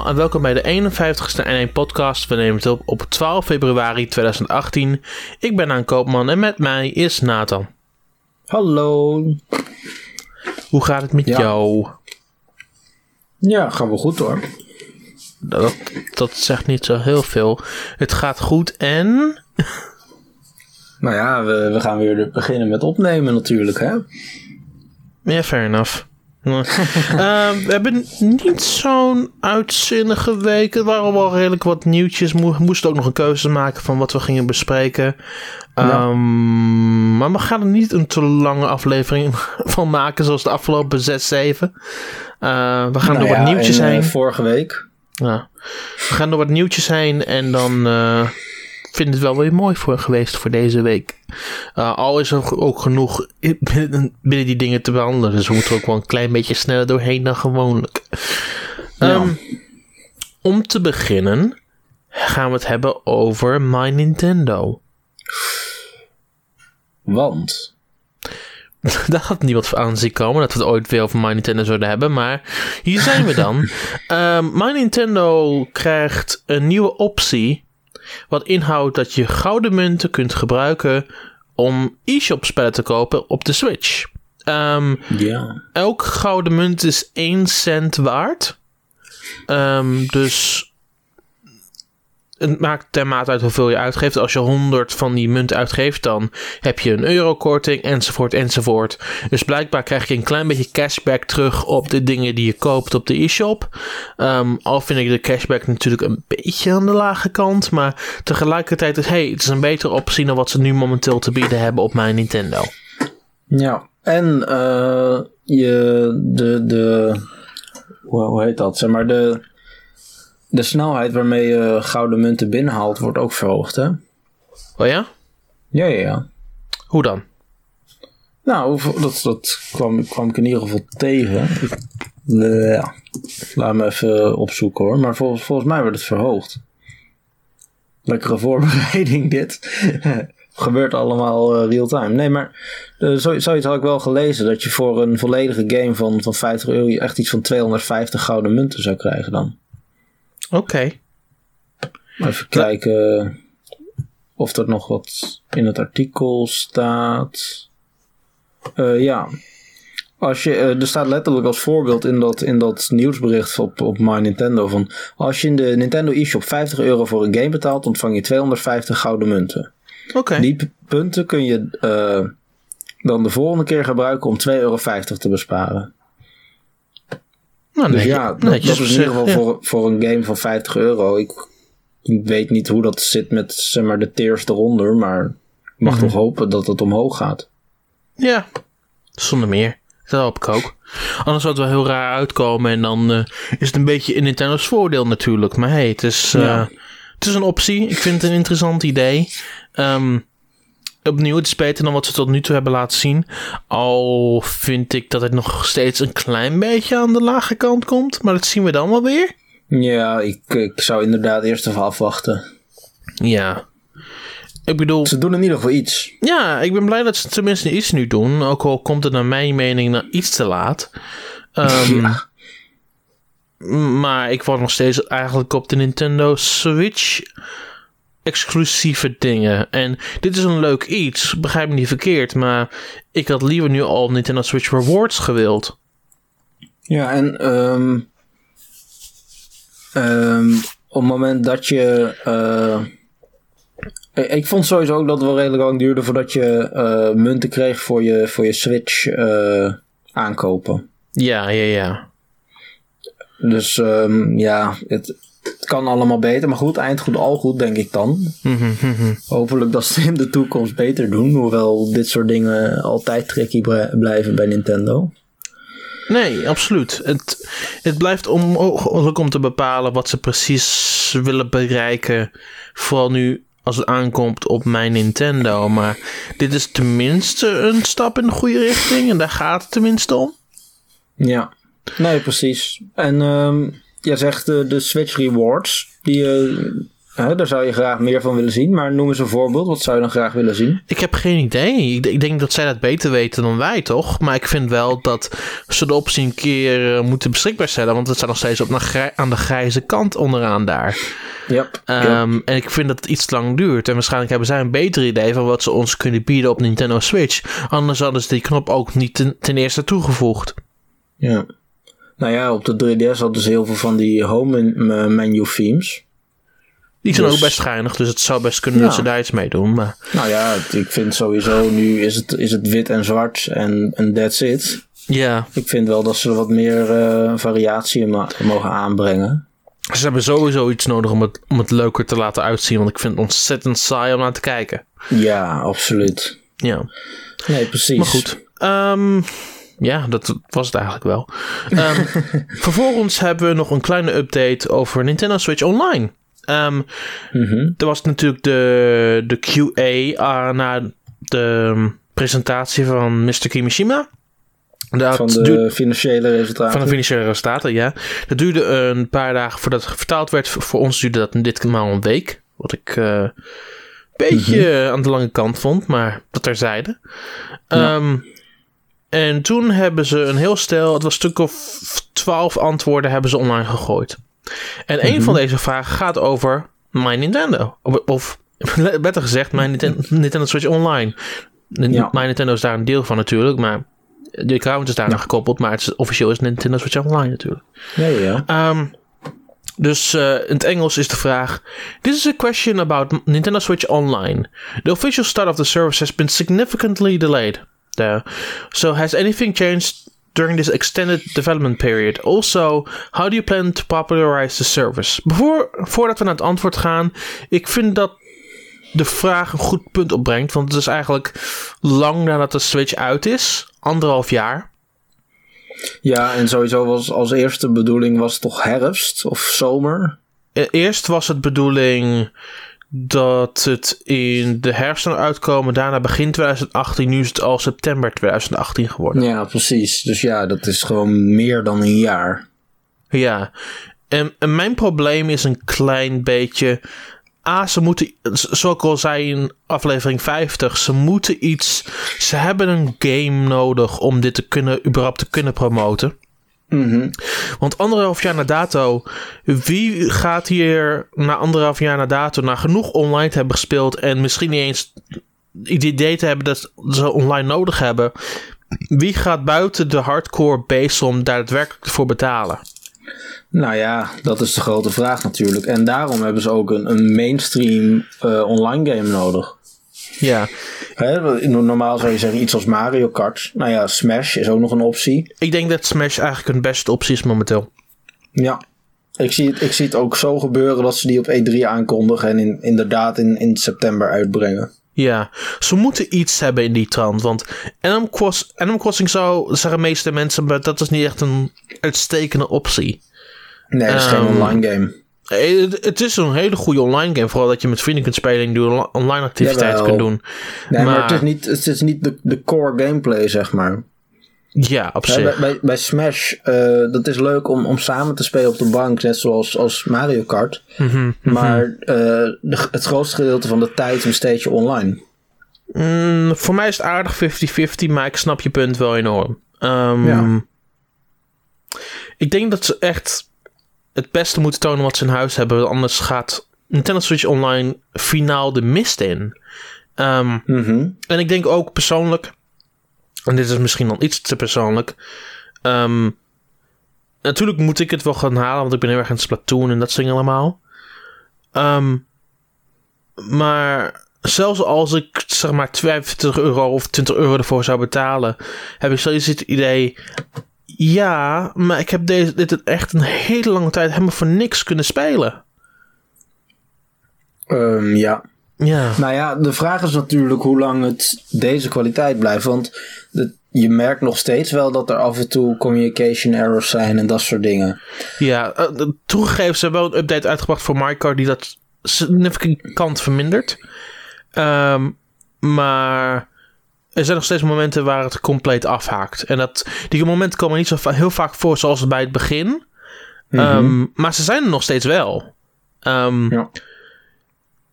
allemaal en welkom bij de 51ste N1 podcast. We nemen het op op 12 februari 2018. Ik ben Aan Koopman en met mij is Nathan. Hallo. Hoe gaat het met Ja. jou? Ja, gaan we goed hoor. Dat, dat zegt niet zo heel veel. Het gaat goed en... Nou ja, we, we gaan weer beginnen met opnemen natuurlijk, hè? Ja, fair enough. Eh, we hebben niet zo'n uitzinnige week. Er waren wel redelijk wat nieuwtjes. We moesten ook nog een keuze maken van wat we gingen bespreken. Ehm, Maar we gaan er niet een te lange aflevering van maken, zoals de afgelopen 6, 7. Eh, we gaan Nou door ja, wat nieuwtjes en, eh, heen. vorige week. Ja. We gaan door wat nieuwtjes heen en dan eh vind het wel weer mooi voor geweest voor deze week. Eh, al is er ook genoeg binnen, binnen die dingen te behandelen, dus we moeten er ook wel een klein beetje sneller doorheen dan gewoonlijk. Ja. Ehm, om te beginnen gaan we het hebben over My Nintendo. Want. Daar had niemand voor aan zien komen dat we het ooit weer over My Nintendo zouden hebben. Maar hier zijn we dan. Ehm My Nintendo krijgt een nieuwe optie. Wat inhoudt dat je gouden munten kunt gebruiken om e-shop spellen te kopen op de Switch. Ehm, Ja. elk gouden munt is 1 cent waard. Ehm, dus het maakt dermate uit hoeveel je uitgeeft. Als je 100 van die munten uitgeeft, dan heb je een eurokorting, enzovoort, enzovoort. Dus blijkbaar krijg je een klein beetje cashback terug op de dingen die je koopt op de e-shop. Ehm, al vind ik de cashback natuurlijk een beetje aan de lage kant. Maar tegelijkertijd is hey, het is een betere optie dan wat ze nu momenteel te bieden hebben op mijn Nintendo. Ja. En eh, je. De. de hoe heet dat? Zeg maar de. De snelheid waarmee je gouden munten binnenhaalt wordt ook verhoogd, hè? Oh ja? Ja, ja, ja. Hoe dan? Nou, dat, dat kwam, kwam ik in ieder geval tegen. Eh, ja. Laat me even opzoeken hoor. Maar vol, volgens mij werd het verhoogd. Lekkere voorbereiding dit. Gebeurt allemaal eh, real-time. Nee, maar eh, zo, zoiets had ik wel gelezen. Dat je voor een volledige game van, van 50 euro echt iets van 250 gouden munten zou krijgen dan. Oké. Even kijken of er nog wat in het artikel staat. Eh, ja. Als je, eh, er staat letterlijk als voorbeeld in dat, in dat nieuwsbericht op, op My Nintendo van... Als je in de Nintendo eShop 50 euro voor een game betaalt, ontvang je 250 gouden munten. Oké. Die punten kun je eh, dan de volgende keer gebruiken om 2,50 euro te besparen. Nou, Dus nee, ja, dat, dat is in ieder geval voor, voor een game van 50 euro. Ik, weet niet hoe dat zit met zeg maar, de tiers eronder, maar ik mag Mhm. toch hopen dat het omhoog gaat. Ja. zonder meer. Dat hoop ik ook. Anders zou het wel heel raar uitkomen en dan eh, is het een beetje in Nintendo's voordeel natuurlijk. Maar hey, het is, eh, Ja. het is een optie. Ik vind het een interessant idee. Ehm, opnieuw, het is beter dan wat ze tot nu toe hebben laten zien. Al vind ik dat het nog steeds een klein beetje aan de lage kant komt. Maar dat zien we dan wel weer. Ja, ik, ik zou inderdaad eerst even afwachten. Ja. Ik bedoel, Ze doen in ieder geval iets. Ja, ik ben blij dat ze tenminste iets nu doen. Ook al komt het naar mijn mening naar iets te laat. Ehm, Ja. Maar ik wacht nog steeds eigenlijk op de Nintendo Switch exclusieve dingen. En dit is een leuk iets, begrijp me niet verkeerd. Maar ik had liever nu al Nintendo Switch Rewards gewild. Ja, en ehm, ehm, op het moment dat je. eh, ik- ik vond sowieso ook dat het wel redelijk lang duurde voordat je eh, munten kreeg voor je, voor je Switch eh, aankopen. Ja, ja, ja. Dus ehm, ja, het, het kan allemaal beter. Maar goed, eind goed, al goed, denk ik dan. Mhm, mhm. Hopelijk dat ze in de toekomst beter doen. Hoewel dit soort dingen altijd tricky blijven bij Nintendo. Nee, absoluut. Het, het blijft onmogelijk om te bepalen wat ze precies willen bereiken. Vooral nu als het aankomt op mijn Nintendo. Maar dit is tenminste een stap in de goede richting. En daar gaat het tenminste om. Ja, nee, precies. En ehm jij zegt de, de Switch Rewards. Die, eh, daar zou je graag meer van willen zien. Maar noem eens een voorbeeld. Wat zou je dan graag willen zien? Ik heb geen idee. Ik, ik denk dat zij dat beter weten dan wij, toch? Maar ik vind wel dat ze de optie een keer eh, moeten beschikbaar stellen. Want het staat nog steeds op aan de grijze kant onderaan daar. Yep. Ehm, En ik vind dat het iets lang duurt. En waarschijnlijk hebben zij een beter idee van wat ze ons kunnen bieden op Nintendo Switch. Anders hadden ze die knop ook niet ten, ten eerste toegevoegd. Ja. Nou ja, op de 3DS hadden ze heel veel van die home men- menu themes. Die zijn Dus- ook best geinig, dus het zou best kunnen Ja. dat ze daar iets mee doen. Maar Nou ja, ik vind sowieso nu is het, is het wit en zwart en, that's it. ja, Ik vind wel dat ze er wat meer eh, variatie in mogen aanbrengen. ze hebben sowieso iets nodig om het, om het leuker te laten uitzien. Want ik vind het ontzettend saai om naar te kijken. Ja, absoluut. Ja, Nee, precies. maar goed. Ehm, ja, dat was het eigenlijk wel. Ehm, vervolgens hebben we nog een kleine update over Nintendo Switch Online. Ehm, Mhm. Er was natuurlijk de, de QA ah, na de um, presentatie van Mr. Kimishima. Dat Van de duurde- financiële resultaten. van de financiële resultaten, ja. Dat duurde een paar dagen voordat het vertaald werd. Voor ons duurde dat dit maal een week. Wat ik eh, een beetje aan de lange kant vond, maar dat terzijde. Ja. Ehm, en toen hebben ze een heel stel, het was een stuk of twaalf antwoorden hebben ze online gegooid. En een van deze vragen gaat over My Nintendo. Of, of beter gezegd, mijn Ninten- Nintendo Switch Online. Ja. My Nintendo is daar een deel van natuurlijk, maar de account is daar nog gekoppeld, maar het is, officieel is Nintendo Switch Online natuurlijk. Ja, ja. Ehm, dus eh, in het Engels is de vraag: This is a question about Nintendo Switch Online. The official start of the service has been significantly delayed. There. So has anything changed during this extended development period? Also, how do you plan to popularize the service? Bevoor, voordat we naar het antwoord gaan, ik vind dat de vraag een goed punt opbrengt, want het is eigenlijk lang nadat de Switch uit is, anderhalf jaar. Ja, en sowieso was als eerste bedoeling was toch herfst of zomer? E- Eerst was het bedoeling dat het in de herfst zou uitkomen. Daarna begin 2018. Nu is het al september 2018 geworden. Ja, precies. Dus ja, dat is gewoon meer dan een jaar. Ja. En, en mijn probleem is een klein beetje. A, ze moeten, zoals ik al zei in aflevering 50, ze moeten iets. Ze hebben een game nodig om dit te kunnen, überhaupt te kunnen promoten. Mhm. Want anderhalf jaar na dato, wie gaat hier na anderhalf jaar na dato, na genoeg online te hebben gespeeld en misschien niet eens het idee te hebben dat ze online nodig hebben, wie gaat buiten de hardcore base om daar daadwerkelijk voor betalen? Nou ja, dat is de grote vraag natuurlijk. En daarom hebben ze ook een, een mainstream eh, online game nodig. Ja, normaal zou je zeggen iets als Mario Kart. Nou ja, Smash is ook nog een optie. ik denk dat Smash eigenlijk een beste optie is momenteel. Ja. Ik zie, het, ik zie het ook zo gebeuren dat ze die op E3 aankondigen en in, inderdaad in, in september uitbrengen. Ja, ze moeten iets hebben in die trant. Want Animal, Cross, Animal Crossing zou, zeggen de meeste mensen, maar dat is niet echt een uitstekende optie. Nee, het is geen Ehm, online game. Eh, Het, is een hele goede online game. Vooral dat je met vrienden kunt spelen en die online activiteiten Jawel. kunt doen. Nee, maar, maar- het is niet, het is niet de, de core gameplay, zeg maar. Ja, op zich. bij, bij, bij Smash, eh, dat is leuk om, om samen te spelen op de bank, net zoals als Mario Kart. Mhm, Maar eh, de- het grootste gedeelte van de tijd besteed je online. Mm, voor mij is het aardig 50-50, maar ik snap je punt wel enorm. Ehm, Ja. Ik denk dat ze echt het beste moeten tonen wat ze in huis hebben. Anders gaat Nintendo Switch Online finaal de mist in. Ehm, Mhm. En ik denk ook persoonlijk, en dit is misschien dan iets te persoonlijk. ehm, natuurlijk moet ik het wel gaan halen, want ik ben heel erg aan Splatoon en dat soort allemaal. Ehm, maar zelfs als ik zeg maar 25 euro of 20 euro ervoor zou betalen, heb ik steeds het idee. Ja, maar ik heb deze, dit echt een hele lange tijd helemaal voor niks kunnen spelen. Ehm, ja. Ja. Nou ja, de vraag is natuurlijk hoe lang het deze kwaliteit blijft. Want de- je merkt nog steeds wel dat er af en toe communication errors zijn en dat soort dingen. Ja, de- toegegeven, ze hebben wel een update uitgebracht voor Kart die dat significant vermindert. Ehm, maar er zijn nog steeds momenten waar het compleet afhaakt. En dat, die momenten komen niet zo va- heel vaak voor zoals bij het begin. Ehm, maar ze zijn er nog steeds wel. Ehm, Ja.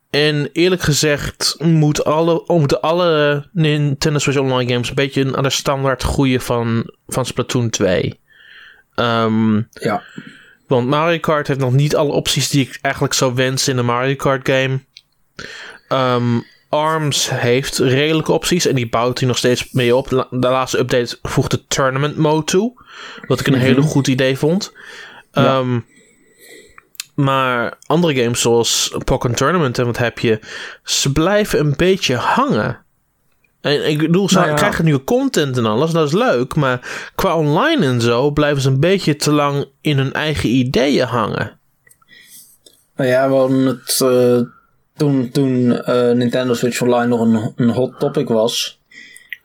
En eerlijk gezegd moet alle, moeten alle Nintendo Switch Online games een beetje aan de standaard groeien van, van Splatoon 2. Ehm, Ja. want Mario Kart heeft nog niet alle opties die ik eigenlijk zou wensen in een Mario Kart game. Ehm, ARMS heeft redelijke opties en die bouwt hij nog steeds mee op. De laatste update voegde Tournament Mode toe. Wat ik een Mhm. hele goed idee vond. Ja. Ehm, maar andere games zoals Pokken Tournament en wat heb je, ze blijven een beetje hangen. En ik bedoel, ze Nou ja. krijgen nieuwe content en alles, dat is leuk. Maar qua online en zo blijven ze een beetje te lang in hun eigen ideeën hangen. Nou ja, we hadden het eh, toen, toen eh, Nintendo Switch Online nog een, een hot topic was.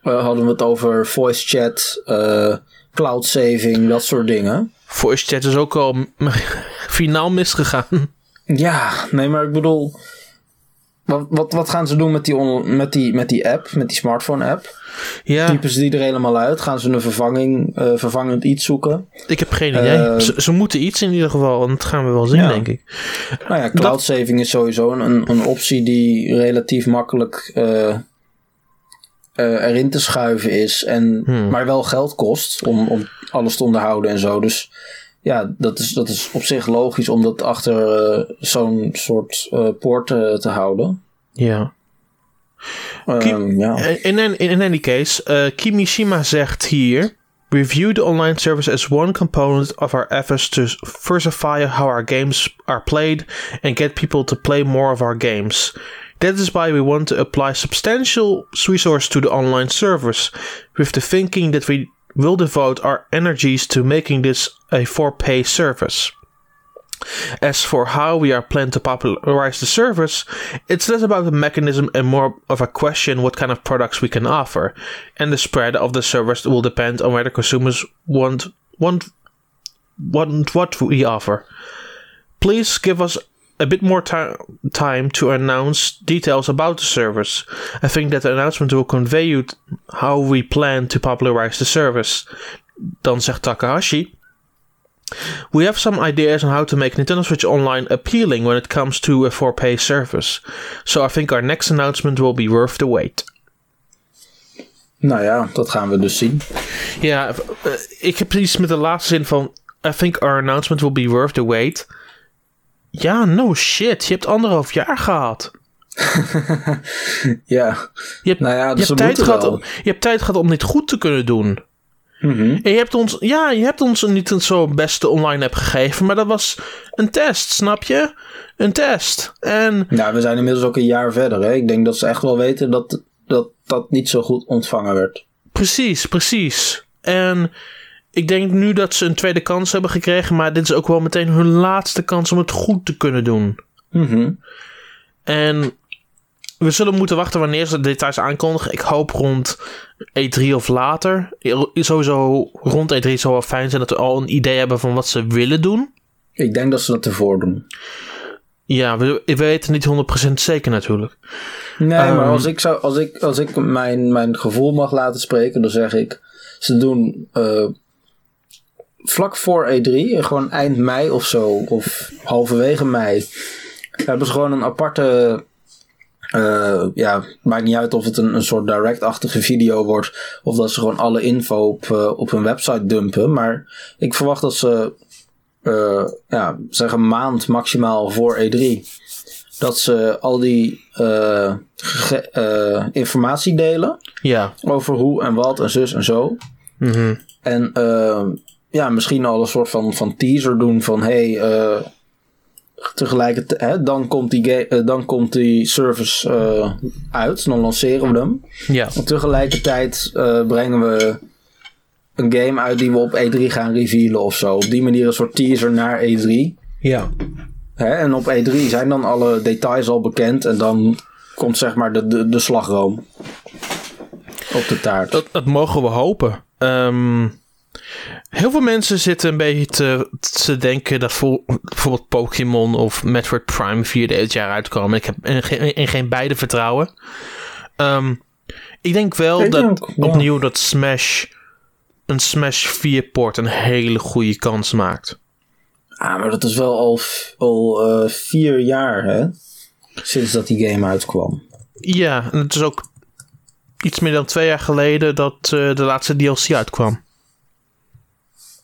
eh, hadden we het over voice chat, eh, cloud saving, dat soort dingen. Voice chat is ook al finaal misgegaan. Ja, nee, maar ik bedoel. Wat, wat, wat gaan ze doen met die, on- met, die, met die app, met die smartphone app? Ja, Typen ze die er helemaal uit? Gaan ze een vervanging, eh, vervangend iets zoeken? ik heb geen idee. Eh, ze, ze moeten iets in ieder geval, en dat gaan we wel zien, Ja. denk ik. Nou ja, cloud saving is sowieso een, een optie die relatief makkelijk eh, erin te schuiven is. En, Hmm. Maar wel geld kost om, om alles te onderhouden en zo. Dus ja, dat is, dat is op zich logisch om dat achter eh, zo'n soort eh, poort eh, te houden. Ja. Ehm, ja. In, in, in any case, Kimishima zegt hier... Review the online service as one component of our efforts to diversify how our games are played and get people to play more of our games. That is why we want to apply substantial resource to the online service, with the thinking that we will devote our energies to making this a for-pay service. As for how we are planning to popularize the service, it's less about the mechanism and more of a question what kind of products we can offer. And the spread of the service will depend on whether consumers want want want what we offer. Please give us a bit more ti- time to announce details about the service. I think that the announcement will convey you t- how we plan to popularize the service. Dan zegt Takahashi. We have some ideas on how to make Nintendo Switch Online appealing when it comes to a for pay service. So I think our next announcement will be worth the wait. Nou ja, dat gaan we dus zien. Ja, eh, ik heb iets met de laatste zin van. I think our announcement will be worth the wait. Ja, no shit. Je hebt anderhalf jaar gehad. Ja, Je hebt, nou ja, je dus hebt, ze tijd gehad, om- je hebt tijd gehad om dit goed te kunnen doen. Mhm. En je hebt ons, ja, je hebt ons niet een zo beste online app gegeven, maar dat was een test, snap je? Een test. En Nou, we zijn inmiddels ook een jaar verder. Hè? Ik denk dat ze echt wel weten dat dat, dat niet zo goed ontvangen werd. Precies, precies. En ik denk nu dat ze een tweede kans hebben gekregen, maar dit is ook wel meteen hun laatste kans om het goed te kunnen doen. Mhm. En we zullen moeten wachten wanneer ze de details aankondigen. Ik hoop rond E3 of later. Sowieso rond E3 zou wel fijn zijn dat we al een idee hebben van wat ze willen doen. Ik denk dat ze dat ervoor doen. Ja, we, we weten niet 100% zeker natuurlijk. Nee, maar Ehm. als ik, zou, als ik, als ik mijn, mijn gevoel mag laten spreken, dan zeg ik: ze doen eh, vlak voor E3, gewoon eind mei of zo, of halverwege mei, hebben ze gewoon een aparte. eh, ja, maakt niet uit of het een, een soort direct-achtige video wordt. Of dat ze gewoon alle info op, eh, op hun website dumpen. Maar ik verwacht dat ze, eh, ja, zeg een maand maximaal voor E3 dat ze al die informatie delen Ja. over hoe en wat en zus en zo. Mhm. En eh, ja, misschien al een soort van, van teaser doen van hey, eh, tegelijkertijd, hè, dan, komt die eh, dan komt die service eh, uit, dan lanceren we hem. Ja. En tegelijkertijd eh, brengen we een game uit die we op E3 gaan revealen of zo. Op die manier een soort teaser naar E3. Ja. Hè, en op E3 zijn dan alle details al bekend en dan komt zeg maar de, de, de slagroom op de taart. Dat, dat mogen we hopen. Ehm, heel veel mensen zitten een beetje te, te denken dat voor, bijvoorbeeld Pokémon of Metroid Prime 4 dit jaar uitkomen. Ik heb in, geen- in geen beide vertrouwen. Ehm, ik denk wel Ik dat ja. opnieuw dat Smash een Smash 4 port een hele goede kans maakt. Ah, maar dat is wel al eh, vier jaar, hè? Sinds dat die game uitkwam. Ja, en het is ook iets meer dan twee jaar geleden dat eh, de laatste DLC uitkwam.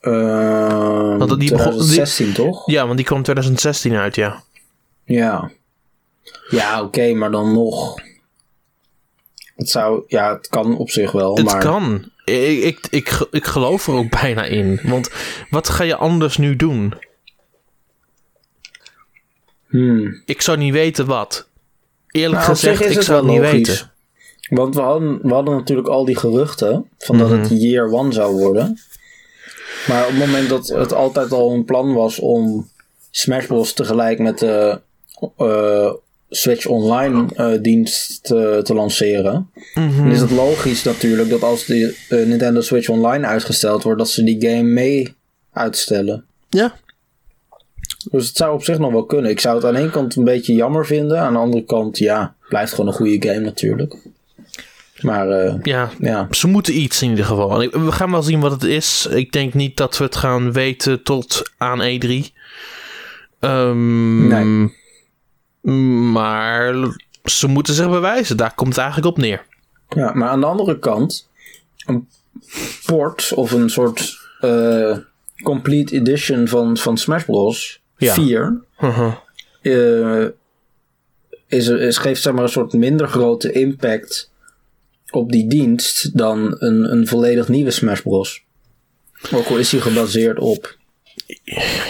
Uh, Want die begon- 2016 toch? Ja, want die kwam 2016 uit, ja. Ja. Ja, oké, maar dan nog. Het zou, ja, het kan op zich wel, Het maar... kan. Ik, ik, ik, ik geloof er ook bijna in. Want wat ga je anders nu doen? Hmm. Ik zou niet weten wat. Eerlijk Nou, gezegd, ik zou het niet logisch. weten. Want we hadden, we hadden natuurlijk al die geruchten van dat Mhm. het year one zou worden. Maar op het moment dat het altijd al een plan was om Smash Bros. tegelijk met de eh, Switch Online eh, dienst te, te lanceren, Mhm. dan is het logisch natuurlijk dat als de eh, Nintendo Switch Online uitgesteld wordt, dat ze die game mee uitstellen. Ja, Dus het zou op zich nog wel kunnen. Ik zou het aan de ene kant een beetje jammer vinden. Aan de andere kant, ja, blijft gewoon een goede game natuurlijk. Maar eh, ja, ja, ze moeten iets in ieder geval. We gaan wel zien wat het is. Ik denk niet dat we het gaan weten tot aan E3. Ehm, Nee. Maar ze moeten zich bewijzen. Daar komt het eigenlijk op neer. ja, maar aan de andere kant, een port of een soort eh, complete edition van, van Smash Bros. Ja. 4 Haha. eh, is, is, geeft zeg maar een soort minder grote impact op die dienst dan een, een volledig nieuwe Smash Bros. Ook al is die gebaseerd op.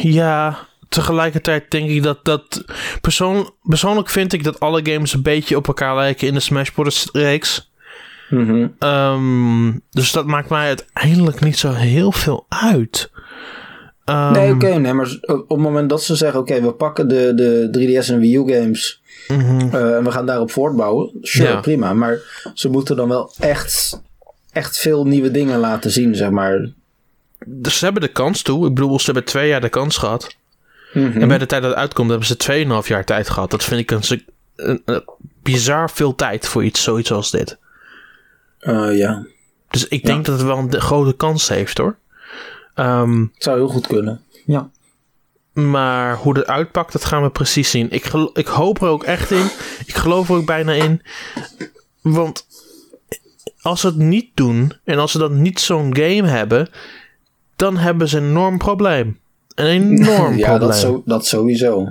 Ja, tegelijkertijd denk ik dat dat... Persoon, persoonlijk vind ik dat alle games een beetje op elkaar lijken in de Smash Bros. reeks. Mhm. Ehm, dus dat maakt mij uiteindelijk niet zo heel veel uit. Ehm, Nee, oké, nee, maar op het moment dat ze zeggen: oké, we pakken de, de 3DS en Wii U games mhm. eh, en we gaan daarop voortbouwen, sure, Ja. prima. Maar ze moeten dan wel echt, echt veel nieuwe dingen laten zien, zeg maar. Dus ze hebben de kans toe. Ik bedoel, ze hebben twee jaar de kans gehad. Mhm. En bij de tijd dat het uitkomt, hebben ze 2,5 jaar tijd gehad. Dat vind ik een, een, een bizar veel tijd voor iets, zoiets als dit. Eh, ja, Dus ik denk dat het wel een de- grote kans heeft hoor. Ehm, het zou heel goed kunnen. Ja. Maar hoe het uitpakt, dat gaan we precies zien. Ik, ik hoop er ook echt in. Ik geloof er ook bijna in. Want als ze het niet doen en als ze dan niet zo'n game hebben, dan hebben ze een enorm probleem. Een enorm ja, probleem. dat, zo, dat sowieso.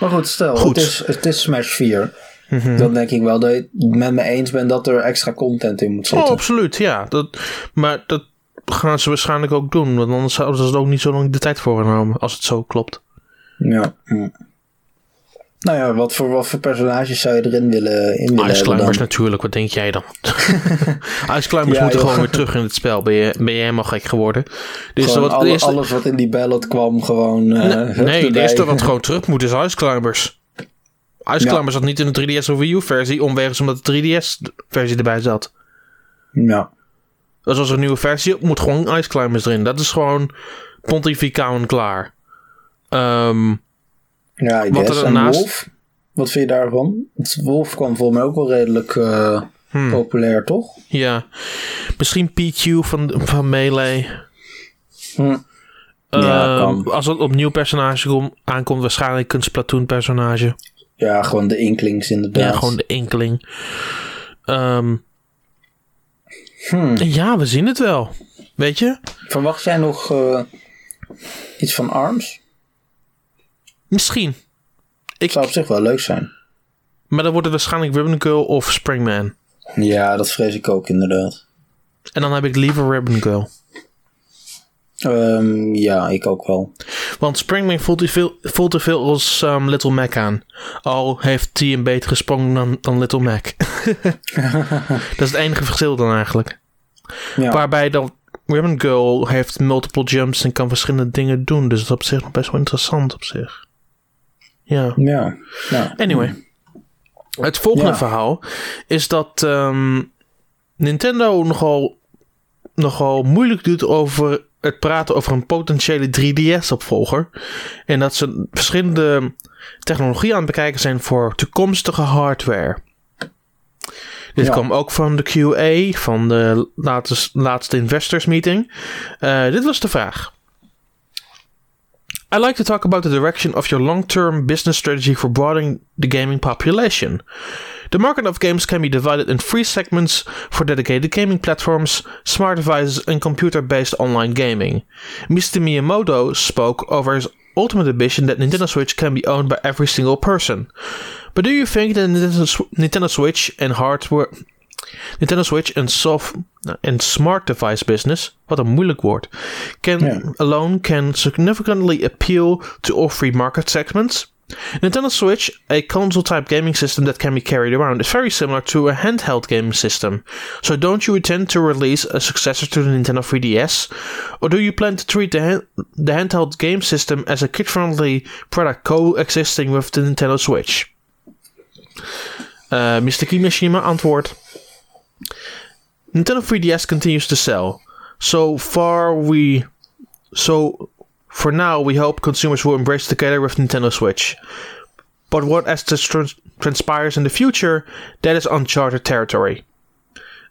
Maar goed, stel, Goed. Het, is, het is Smash 4. Mhm. Dan denk ik wel dat je het met me eens bent dat er extra content in moet Oh, zitten. absoluut, ja. Dat, maar dat gaan ze waarschijnlijk ook doen. Want anders zouden ze er ook niet zo lang de tijd voor genomen. Als het zo klopt. Ja. Nou ja, wat voor, wat voor personages zou je erin willen, in willen Ice Climbers natuurlijk, wat denk jij dan? Ice Climbers Ja, moeten joh. gewoon weer terug in het spel. Ben je, ben je helemaal gek geworden? Dus wat, alle- eerste- alles wat in die ballot kwam, gewoon. eh, hup, nee, de eerste wat gewoon terug moet is Ice Climbers. Ice Ja. Climbers zat niet in de 3DS of Wii U versie, omwegens omdat de 3DS versie erbij zat. Ja. Dus als er een nieuwe versie moet gewoon Ice Climbers erin. Dat is gewoon pontificaal en klaar. Ehm, Ja, I Wat guess. er daarnaast- Wolf? Wat vind je daarvan? Het Wolf kwam volgens mij ook wel redelijk eh, Hmm. populair, toch? ja, misschien PQ van, van Melee. Hm. Ja, Ehm, als het op nieuw personage kom- aankomt, waarschijnlijk een Splatoon personage. Ja, gewoon de Inklings inderdaad. Ja, gewoon de enkeling. Ehm, Hm. ja, we zien het wel. Weet je? Verwacht jij nog eh, iets van ARMS? Misschien. Ik, Zou op zich wel leuk zijn. maar dan wordt het waarschijnlijk Ribbon Girl of Springman. Ja, dat vrees ik ook inderdaad. En dan heb ik liever Ribbon Girl. Ehm, ja, ik ook wel. Want Springman voelt te veel, voelt te veel als ehm, Little Mac aan. Al heeft hij een betere sprong dan, dan Little Mac. dat is het enige verschil dan eigenlijk. Ja. Waarbij dan Ribbon Girl heeft multiple jumps en kan verschillende dingen doen. Dus dat is op zich nog best wel interessant op zich. Ja. Ja. ja. Anyway. Het volgende Ja. verhaal is dat ehm, Nintendo nogal, nogal moeilijk doet over het praten over een potentiële 3DS-opvolger. En dat ze verschillende technologieën aan het bekijken zijn voor toekomstige hardware. Dit Ja. kwam ook van de QA, van de laatste, laatste investors meeting. Eh, dit was de vraag. I'd like to talk about the direction of your long term business strategy for broadening the gaming population. The market of games can be divided in three segments for dedicated gaming platforms, smart devices, and computer based online gaming. Mr. Miyamoto spoke over his ultimate ambition that Nintendo Switch can be owned by every single person. But do you think that Nintendo Switch and hardware Nintendo Switch and soft and smart device business, wat een moeilijk woord, can yeah. alone can significantly appeal to all three market segments. Nintendo Switch, a console type gaming system that can be carried around, is very similar to a handheld gaming system. So, don't you intend to release a successor to the Nintendo 3DS? Or do you plan to treat the, hand- the handheld game system as a kid friendly product coexisting with the Nintendo Switch? Uh, Mr. Kimishima antwoord. Nintendo 3DS continues to sell. So far, we. So, for now, we hope consumers will embrace together with Nintendo Switch. But what as this trans- transpires in the future, that is uncharted territory.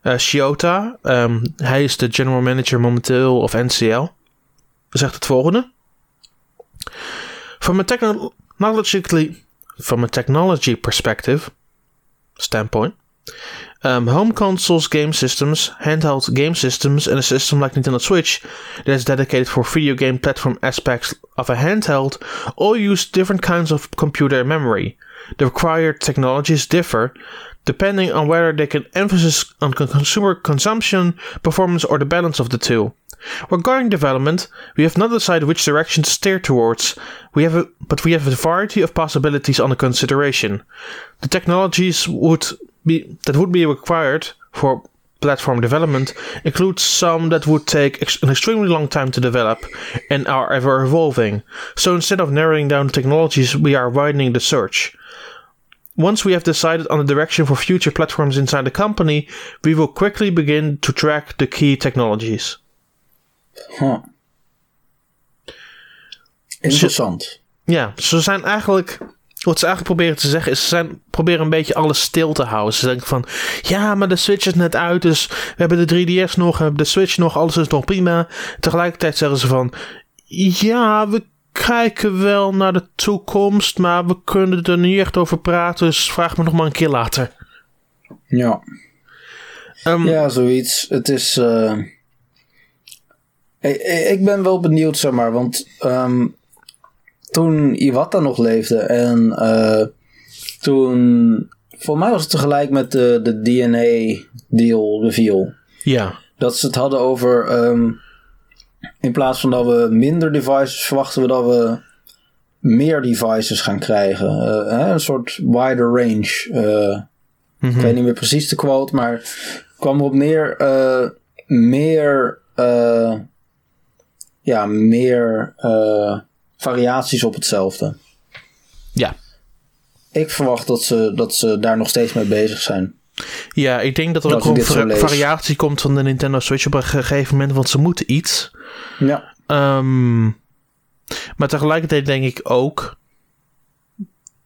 Uh, Shiota, um, hij is de general manager momenteel of NCL, zegt het volgende. From a technologically, from a technology perspective, standpoint, um, home consoles, game systems, handheld game systems, and a system like Nintendo Switch that is dedicated for video game platform aspects of a handheld all use different kinds of computer memory. The required technologies differ depending on whether they can emphasis on consumer consumption, performance, or the balance of the two. Regarding development, we have not decided which direction to steer towards. We have a, but we have a variety of possibilities under consideration. The technologies would be, that would be required for platform development includes some that would take ex- an extremely long time to develop and are ever evolving. So instead of narrowing down technologies, we are widening the search. Once we have decided on the direction for future platforms inside the company, we will quickly begin to track the key technologies. Huh. Interessant. ja, ze zijn eigenlijk wat ze eigenlijk proberen te zeggen is, ze zijn, proberen een beetje alles stil te houden. Ze denken van, ja, maar de Switch is net uit, dus we hebben de 3DS nog, we hebben de Switch nog, alles is nog prima. Tegelijkertijd zeggen ze van, ja, we kijken wel naar de toekomst, maar we kunnen er niet echt over praten, dus vraag me nog maar een keer later. Ja. Um, ja, zoiets. Het is... Uh... Ik ben wel benieuwd, zeg maar, want... Um, toen Iwata nog leefde en uh, toen, voor mij was het tegelijk met de, de DNA deal reveal. Ja. Dat ze het hadden over, um, in plaats van dat we minder devices, verwachten we dat we meer devices gaan krijgen. Uh, hè, een soort wider range. Uh, mm-hmm. Ik weet niet meer precies de quote, maar het kwam erop neer, meer, ja, meer variaties op hetzelfde. Ja. Ik verwacht dat ze, dat ze daar nog steeds mee bezig zijn. Ja, ik denk dat er ook een variatie komt van de Nintendo Switch op een gegeven moment, want ze moeten iets. Ja. Um, maar tegelijkertijd denk ik ook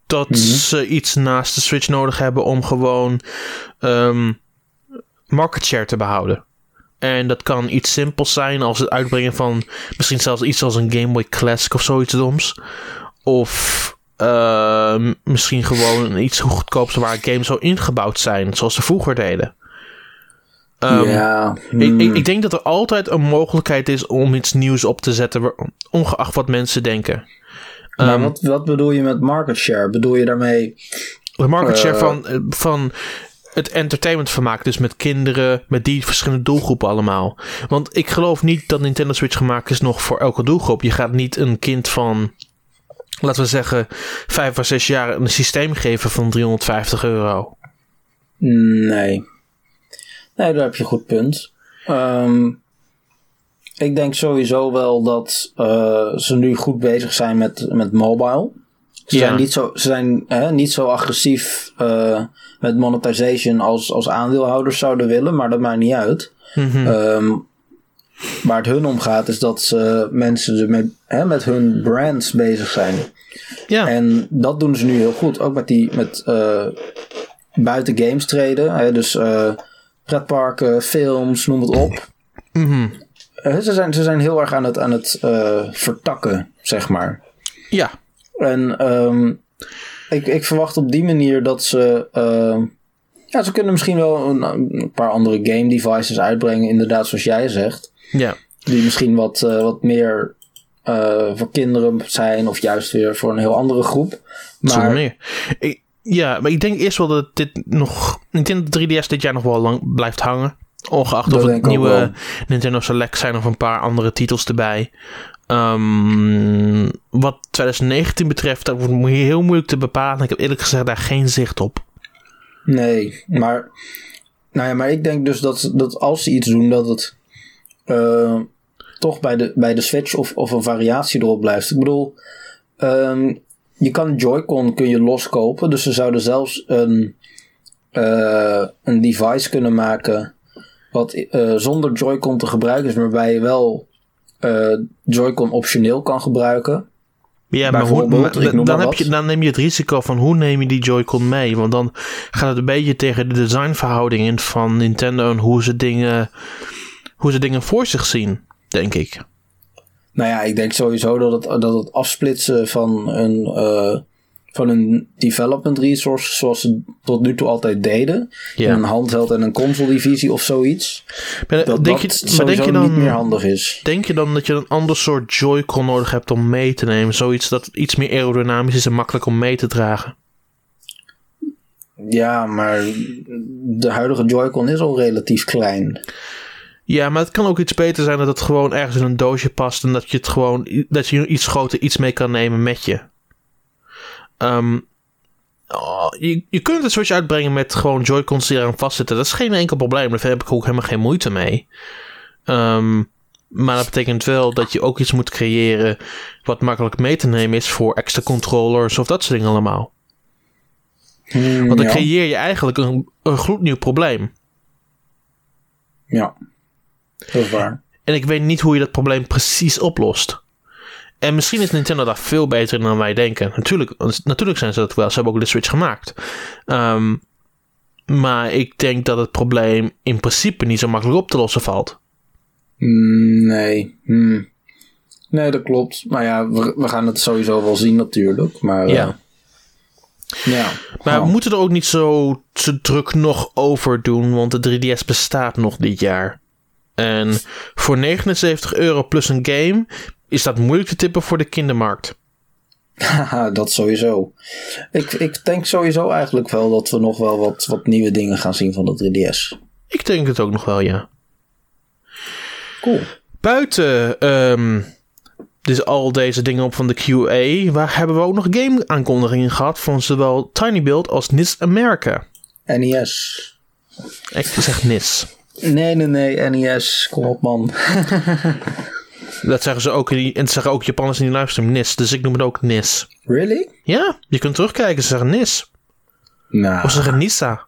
dat mhm. ze iets naast de Switch nodig hebben om gewoon um, market share te behouden. En dat kan iets simpels zijn als het uitbrengen van misschien zelfs iets als een Game Boy Classic of zoiets doms. Of uh, misschien gewoon iets goedkoops waar games zo ingebouwd zijn, zoals ze vroeger deden. Um, ja. Ik, ik, hmm. ik, denk dat er altijd een mogelijkheid is om iets nieuws op te zetten, ongeacht wat mensen denken. Maar um, wat, wat bedoel je met market share? Bedoel je daarmee. De market share uh, van, van het entertainment vermaak. Dus met kinderen, met die verschillende doelgroepen allemaal. Want ik geloof niet dat Nintendo Switch gemaakt is nog voor elke doelgroep. Je gaat niet een kind van, laten we zeggen, vijf of zes jaar een systeem geven van 350 euro. Nee. Nee, daar heb je een goed punt. Um, ik denk sowieso wel dat uh, ze nu goed bezig zijn met, met mobile. Ze zijn niet zo, ze zijn, hè, niet zo agressief uh, met monetization als, als aandeelhouders zouden willen, maar dat maakt niet uit. Mm um, waar het hun om gaat, is dat ze mensen met, hè, met hun brands bezig zijn. Ja. En dat doen ze nu heel goed. Ook met die met uh, buiten games treden. Hè, dus uh, pretparken, films, noem het op. Mm eh, ze, zijn, ze zijn heel erg aan het, aan het eh, vertakken, zeg maar. Ja, En ehm, ik, ik verwacht op die manier dat ze. ehm, ja, ze kunnen misschien wel een, een paar andere game devices uitbrengen, inderdaad, zoals jij zegt. Ja. Die misschien wat, eh, wat meer eh, voor kinderen zijn, of juist weer voor een heel andere groep. Maar meer. Ik, ja, maar ik denk eerst wel dat dit nog... Dat 3DS dit jaar nog wel lang blijft hangen. Ongeacht Dat of het nieuwe. Nintendo Select zijn of een paar andere titels erbij. Ehm, wat 2019 betreft, dat wordt heel moeilijk te bepalen. Ik heb eerlijk gezegd daar geen zicht op. Nee, maar, nou ja, maar ik denk dus dat, dat als ze iets doen, dat het eh, toch bij de, bij de Switch of, of een variatie erop blijft. Ik bedoel, ehm, je kan Joy-Con kun je loskopen, dus ze zouden zelfs een, eh, een device kunnen maken wat eh, zonder Joy-Con te gebruiken is, maar waarbij je wel eh, Joy-Con optioneel kan gebruiken. Ja, maar hoe, maar dan, heb je, dan neem je het risico van hoe neem je die Joy-Con mee. Want dan gaat het een beetje tegen de designverhouding in van Nintendo en hoe ze dingen, hoe ze dingen voor zich zien, denk ik. Nou ja, ik denk sowieso dat het, dat het afsplitsen van een, eh, van een development resource, zoals ze tot nu toe altijd deden, Ja. in een handheld en een console divisie of zoiets, Maar dat denk, dat je, maar denk je dan, niet meer handig is. Denk je dan dat je een ander soort Joy-Con nodig hebt om mee te nemen? Zoiets dat iets meer aerodynamisch is en makkelijk om mee te dragen. Ja, maar de huidige Joy-Con is al relatief klein. Ja, maar het kan ook iets beter zijn dat het gewoon ergens in een doosje past en dat je het gewoon dat je iets groter iets mee kan nemen met je. Ehm, oh, je, je kunt een Switch uitbrengen met gewoon Joy-Cons die eraan vastzitten. Dat is geen enkel probleem. Daar heb ik ook helemaal geen moeite mee. Ehm, maar dat betekent wel dat je ook iets moet creëren wat makkelijk mee te nemen is voor extra controllers of dat soort dingen allemaal. Hmm, Want dan ja. creëer je eigenlijk een, een gloednieuw probleem. ja, dat is waar. En ik weet niet hoe je dat probleem precies oplost. En misschien is Nintendo daar veel beter in dan wij denken. Natuurlijk, natuurlijk zijn ze dat wel. Ze hebben ook de Switch gemaakt. Ehm, maar ik denk dat het probleem in principe niet zo makkelijk op te lossen valt. Hmm, nee. Hmm. Nee, dat klopt. Maar ja, we, we gaan het sowieso wel zien natuurlijk. Maar Ja. eh, ja. Maar Oh. we moeten er ook niet zo te druk nog over doen, want de 3DS bestaat nog dit jaar. En voor 79 euro plus een game is dat moeilijk te tippen voor de kindermarkt. Haha, dat sowieso. Ik, ik denk sowieso eigenlijk wel dat we nog wel wat, wat nieuwe dingen gaan zien van de 3DS. Ik denk het ook nog wel, ja. Cool. Buiten dus al deze dingen op van de QA, waar hebben we ook nog game-aankondigingen gehad van zowel Tiny Build als NIS America. NES. Ik zeg NIS. Nee, nee, nee, NES. Kom op, man. Dat zeggen ze ook, en dat zeggen ook Japanners in die livestream NIS, dus ik noem het ook NIS. Really? Ja, je kunt terugkijken, ze zeggen NIS. Nou, Of ze zeggen Nisa.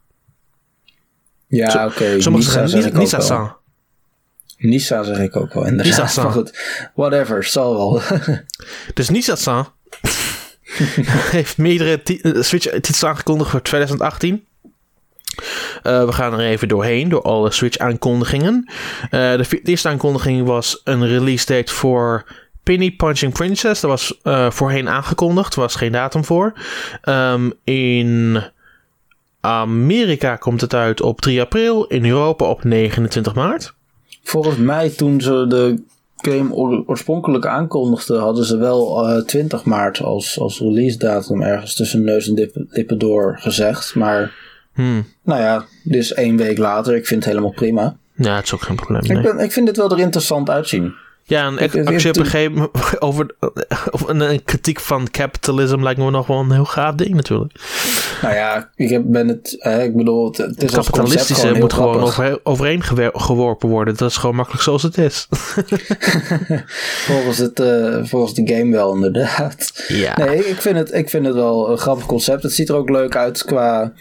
ja, oké. Sommigen Nisa zeggen zeg Nisa, zeg ik ook wel, inderdaad. Nisa-san. Maar goed, whatever, zal wel. Dus Nisa san heeft meerdere eh, Switch-titels aangekondigd voor 2018. Eh, we gaan er even doorheen, door alle Switch-aankondigingen. Eh, de eerste aankondiging was een release date voor Penny Punching Princess. Dat was eh, voorheen aangekondigd, was geen datum voor. Ehm, in Amerika komt het uit op 3 april, in Europa op 29 maart. Volgens mij, toen ze de game oor- oorspronkelijk aankondigden, hadden ze wel eh 20 maart als, als release datum ergens tussen neus en lippen door gezegd. Maar, Hmm. nou ja, is één week later. Ik vind het helemaal prima. Ja, het is ook geen probleem. nee. Ik, ben, ik vind dit wel er interessant uitzien. Ja, en Ik- actie op ik- een gegeven moment over een, een kritiek van capitalism lijkt me nog wel een heel gaaf ding natuurlijk. Nou ja, ik heb, ben het, eh, ik bedoel, het, het is Kapitalistische gewoon moet gewoon over, overeen geworpen worden. Dat is gewoon makkelijk zoals het is. Volgens, het, eh, volgens de game wel, inderdaad. Ja. Nee, ik vind, het, ik vind het wel een grappig concept. Het ziet er ook leuk uit qua,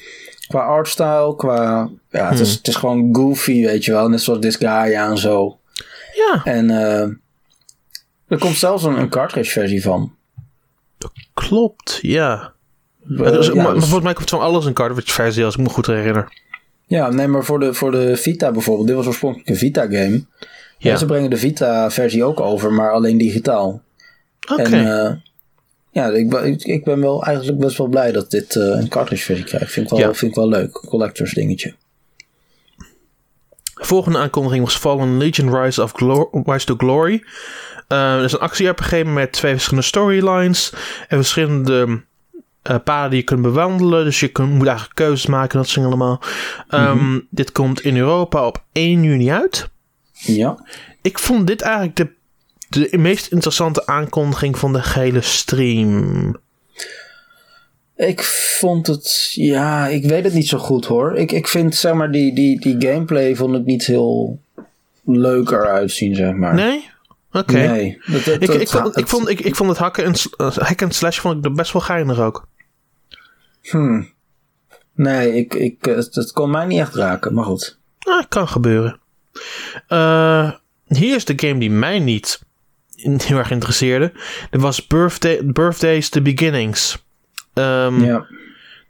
qua artstyle, qua... Ja, het, is, Hmm. het is gewoon goofy, weet je wel. Net zoals Disgaea en zo. Ja, En eh, er komt zelfs een, een cartridge versie van. klopt. Ja. Maar dus- ja, maar, maar dus- volgens mij komt van alles een cartridge versie als ik me goed herinner. ja, nee, maar voor de, voor de Vita bijvoorbeeld. Dit was oorspronkelijk een Vita game. Ja. En ze brengen de Vita-versie ook over, maar alleen digitaal. Oké. En eh, ja, ik, ben- ik, ben wel eigenlijk best wel blij dat dit eh, een cartridge-versie krijgt. Vind ik wel, Ja. vind ik wel leuk. Collectors dingetje. Volgende aankondiging was Fallen Legion Rise, of Rise to Glory. Dat is een actie-RPG met twee verschillende storylines en verschillende eh, paden die je kunt bewandelen. Dus je kunt, moet eigenlijk keuzes maken, dat soort allemaal. Ehm, Dit komt in Europa op 1 juni uit. Ja. Ik vond dit eigenlijk de, de meest interessante aankondiging van de gehele stream. Ik vond het, ja, ik weet het niet zo goed hoor. Ik, ik vind, zeg maar, die, die, die gameplay vond ik niet heel leuk eruit zien, zeg maar. Nee? Oké. Nee. Dat- dat- Ik, dat- ik, vond, ik, het- vond, ik, ik vond het hacken en, eh, hack en slash vond ik er best wel geinig ook. Hmm. Nee, ik, ik, eh, het, het kon mij niet echt raken, maar goed. Ah, kan gebeuren. Eh, hier is de game die mij niet heel erg interesseerde. Dat was Birthday, Birthdays The Beginnings. Ehm, Ja.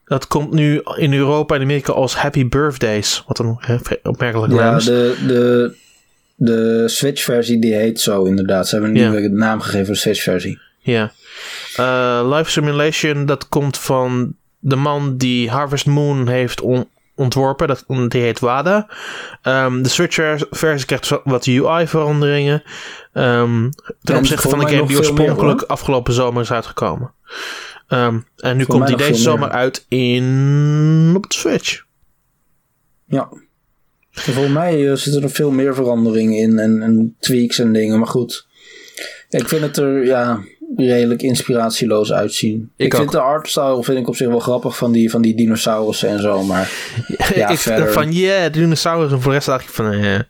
Dat komt nu in Europa en Amerika als Happy Birthdays. Wat een opmerkelijke naam Ja, de, de, de Switch-versie die heet zo inderdaad. Ze hebben een Ja. nieuwe naam gegeven voor de Switch-versie. Ja. Eh, Life Simulation, dat komt van de man die Harvest Moon heeft on- ontworpen. Dat, die heet Wada. Ehm, de Switch-versie krijgt wa- wat UI-veranderingen. Ehm, ten En opzichte van de game die oorspronkelijk afgelopen zomer is uitgekomen. Ehm, en nu Voor komt die deze zomer meer. uit in op de Switch. Ja. En volgens mij eh, zitten er veel meer veranderingen in en, en tweaks en dingen. Maar goed, ik vind het er ja, redelijk inspiratieloos uitzien. Ik vind de artstyle vind ik op zich wel grappig van die, van die dinosaurussen en zo. Maar Ja, ik verder. van yeah, dinosaurus. En voor de rest dacht ik van eh.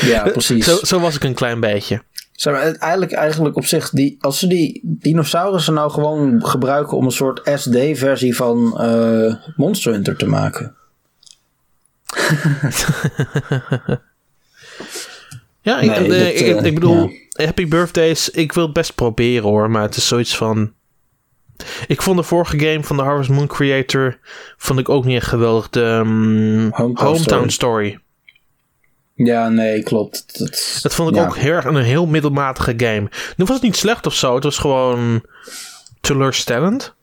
ja, precies. zo, zo was ik een klein beetje. Zeg maar, eigenlijk, eigenlijk op zich, die, als ze die dinosaurussen nou gewoon gebruiken om een soort SD-versie van eh, Monster Hunter te maken. Ja, ik, Nee, dit, ik, eh, ik bedoel, Happy Birthdays, ik wil het best proberen hoor, maar het is zoiets van... Ik vond de vorige game van de Harvest Moon creator, vond ik ook niet echt geweldig. De ehm, Hometown Hometown Story. Story. Ja, nee, klopt. Dat, Dat vond ik ja. ook heel erg een heel middelmatige game. Nu was het niet slecht of zo, het was gewoon teleurstellend.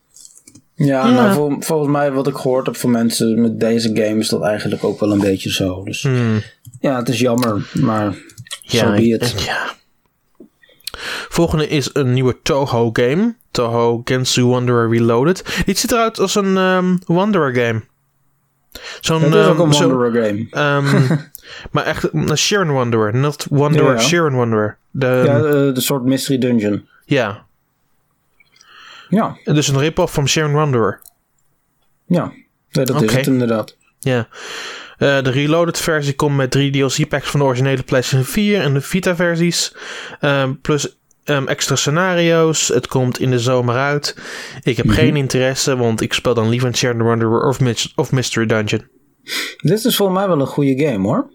Ja, Ja. maar vol- volgens mij wat ik gehoord heb van mensen met deze game is dat eigenlijk ook wel een beetje zo. Dus Hmm. ja, het is jammer, maar Ja, zo be ik- ja. Volgende is een nieuwe Toho game. Toho Gensu Wanderer Reloaded. Dit ziet eruit als een ehm, Wanderer game. Zo'n... Het is ook ehm, een zo- Wanderer game. ehm, maar echt een Sharon Wanderer. Not Wanderer, Ja, ja. Sharon Wanderer. De, ja, ja. eh, de soort Mystery Dungeon. Ja, Dus een rip-off van Sharon Wanderer. ja. Nee, dat is het inderdaad. Ja. Eh, de Reloaded versie komt met drie DLC packs van de originele PlayStation 4 en de Vita versies. Ehm, plus ehm, extra scenario's. Het komt in de zomer uit. Ik heb Mhm. geen interesse, want ik speel dan liever Wanderer of, of Mystery Dungeon. Dit is volgens mij wel een goede game hoor.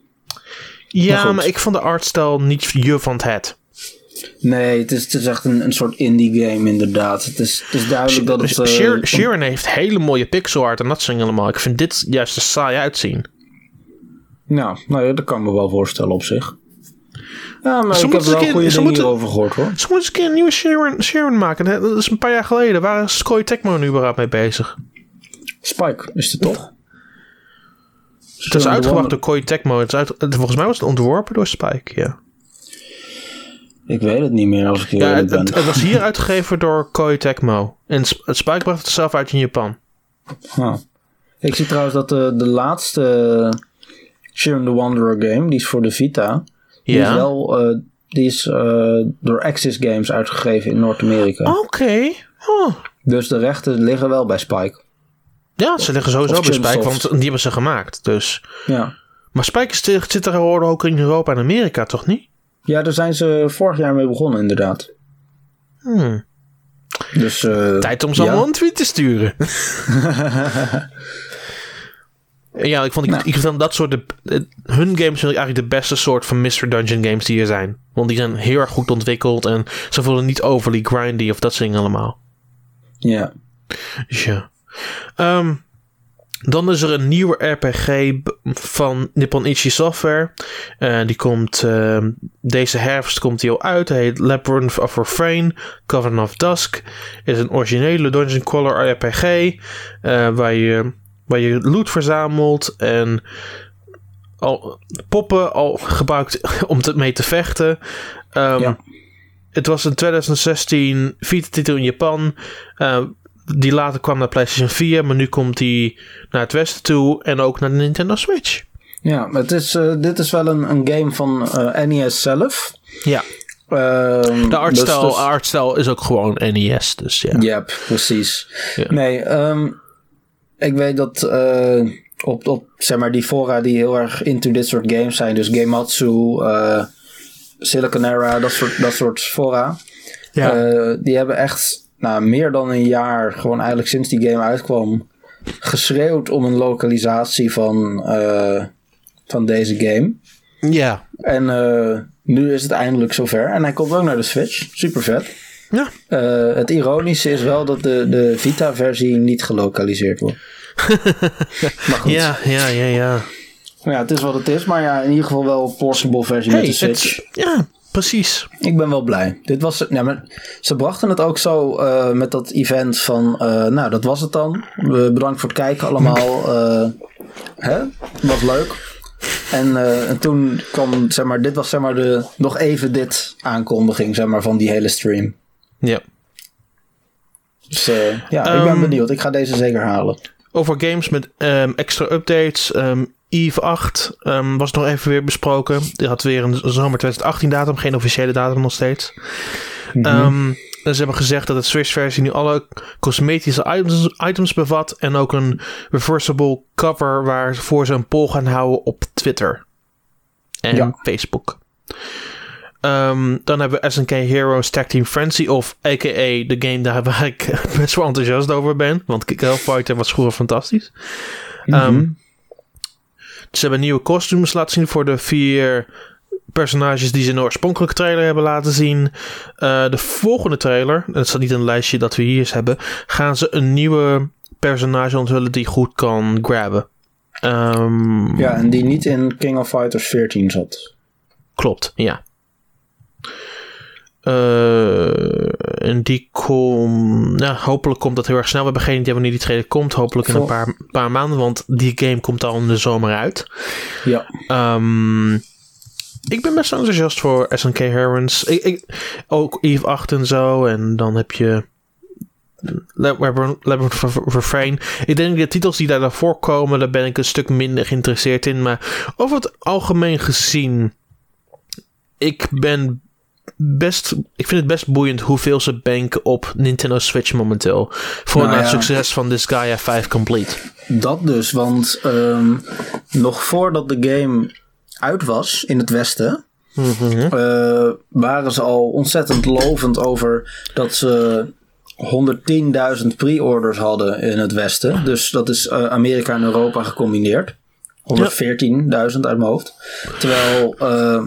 Ja, Maar ik vond de artstyle niet je van het het. Nee, het is, het is echt een, een soort indie game inderdaad. Het is, het is duidelijk dat het... eh, Sharon, Sharon heeft hele mooie pixel art en dat soort dingen allemaal. Ik vind dit juist er saai uitzien. Nou ja, dat kan ik me wel voorstellen op zich. Ja, maar Ze ik heb wel keer- goede ze dingen moeten- hierover gehoord hoor. Ze moeten eens een keer een nieuwe Sharon, Sharon maken. hè? Dat is een paar jaar geleden. Waar is Tecmo nu überhaupt mee bezig? Spike is het toch? Het is uitgebracht door Koei Tecmo. Het is uit, volgens mij was het ontworpen door Spike, ja. Ik weet het niet meer als ik heel Ja, het, ben. het, het was hier uitgegeven door Koei Tecmo. En Spike bracht het zelf uit in Japan. Ah. Ik zie trouwens dat de, de laatste Sharon the Wanderer game, die is voor de Vita, die is Ja. wel eh, die is, eh, door Axis Games uitgegeven in Noord-Amerika. Oké. Dus de rechten liggen wel bij Spike. Ja, ze liggen sowieso Of bij Spike, want die hebben ze gemaakt. Dus. Ja. Maar Spike is- zit er tegenwoordig ook in Europa en Amerika, toch niet? ja, daar zijn ze vorig jaar mee begonnen inderdaad. Hmm. Dus, eh, Tijd om ze ja. allemaal een tweet te sturen. ja, ik vond, ik, Nou. ik vind dat soort... De, eh, hun games vind ik eigenlijk de beste soort van Mr. Dungeon games die er zijn. Want die zijn heel erg goed ontwikkeld en ze voelen niet overly grindy of dat soort dingen allemaal. Ja. Dus ja. Ehm, Dan is er een nieuwe RPG van Nippon Ichi Software. Uh, die komt uh, deze herfst komt die al uit. Hij heet Labyrinth of Refrain, Covenant of Dusk. Is een originele dungeon crawler RPG uh, waar je waar je loot verzamelt en al poppen al gebruikt om te, mee te vechten. Um, ja. Het was in 2016 titel in Japan. Uh, die later kwam naar PlayStation 4, maar nu komt die naar het westen toe en ook naar de Nintendo Switch. Ja, het is, uh, dit is wel een, een game van uh, NES zelf. Ja. Um, de artstijl, dus, dus... is ook gewoon NES, dus ja. Ja, precies. Ja. Nee, um, ik weet dat uh, op, op zeg maar, die fora die heel erg into dit soort games zijn, dus Gameatsu, uh, Silicon Era, dat soort, dat soort fora, ja. uh, die hebben echt nou, meer dan een jaar, gewoon eigenlijk sinds die game uitkwam, geschreeuwd om een lokalisatie van, van deze game. Ja. En nu is het eindelijk zover. En hij komt ook naar de Switch. Super vet. Ja. Uh, het ironische is wel dat de, de Vita-versie niet gelokaliseerd wordt. maar goed. Ja, ja, ja, ja. Ja, het is wat het is, maar ja, in ieder geval wel een portable versie hey, met de Switch. Het, ja, precies. Ik ben wel blij. Dit was, ja, maar ze brachten het ook zo uh, met dat event van, uh, nou, dat was het dan. bedankt voor het kijken allemaal. hè? Was leuk. En, uh, en toen kwam, zeg maar, dit was zeg maar de, nog even dit aankondiging, zeg maar, van die hele stream. Ja. Dus uh, ja, um, ik ben ehm, benieuwd. Ik ga deze zeker halen. Over games met um, extra updates. Um, Eve 8 um, was nog even weer besproken. Die had weer een zomer 2018 datum, geen officiële datum nog steeds. Mm -hmm. ze hebben gezegd dat de Switch-versie nu alle cosmetische items, items, bevat. En ook een reversible cover waarvoor ze een poll gaan houden op Twitter en ja. Facebook. Um, dan hebben we SNK Heroes Tag Team Frenzy, of a.k.a. de game daar waar ik best wel enthousiast over ben. Want Fighter was vroeger fantastisch. Mm -hmm. um, ze hebben nieuwe costumes laten zien voor de vier personages die ze in de oorspronkelijke trailer hebben laten zien. Uh, de volgende trailer, en dat staat niet in een lijstje dat we hier hebben, gaan ze een nieuwe personage onthullen die goed kan grabben. Um, ja, en die niet in King of Fighters 14 zat. Klopt, ja. Uh, en die komt. Nou, hopelijk komt dat heel erg snel. We hebben geen idee wanneer die trailer komt. Hopelijk in een paar, paar maanden. Want die game komt al in de zomer uit. Ja. Um, ik ben best enthousiast voor SNK Herons. Ik, ik, ook Eve 8 en zo. En dan heb je. Labyrinth Refrain. Ik denk de titels die daar daarvoor komen, daar ben ik een stuk minder geïnteresseerd in. Maar over het algemeen gezien, ik ben best, ik vind het best boeiend hoeveel ze banken op Nintendo Switch momenteel. Voor nou, het ja. succes van Disgaea 5 Complete. Dat dus, want um, nog voordat de game uit was in het Westen, mm -hmm. uh, waren ze al ontzettend lovend over dat ze 110.000 pre-orders hadden in het Westen. Dus dat is uh, Amerika en Europa gecombineerd. 114.000 ja. uit mijn hoofd. Terwijl uh,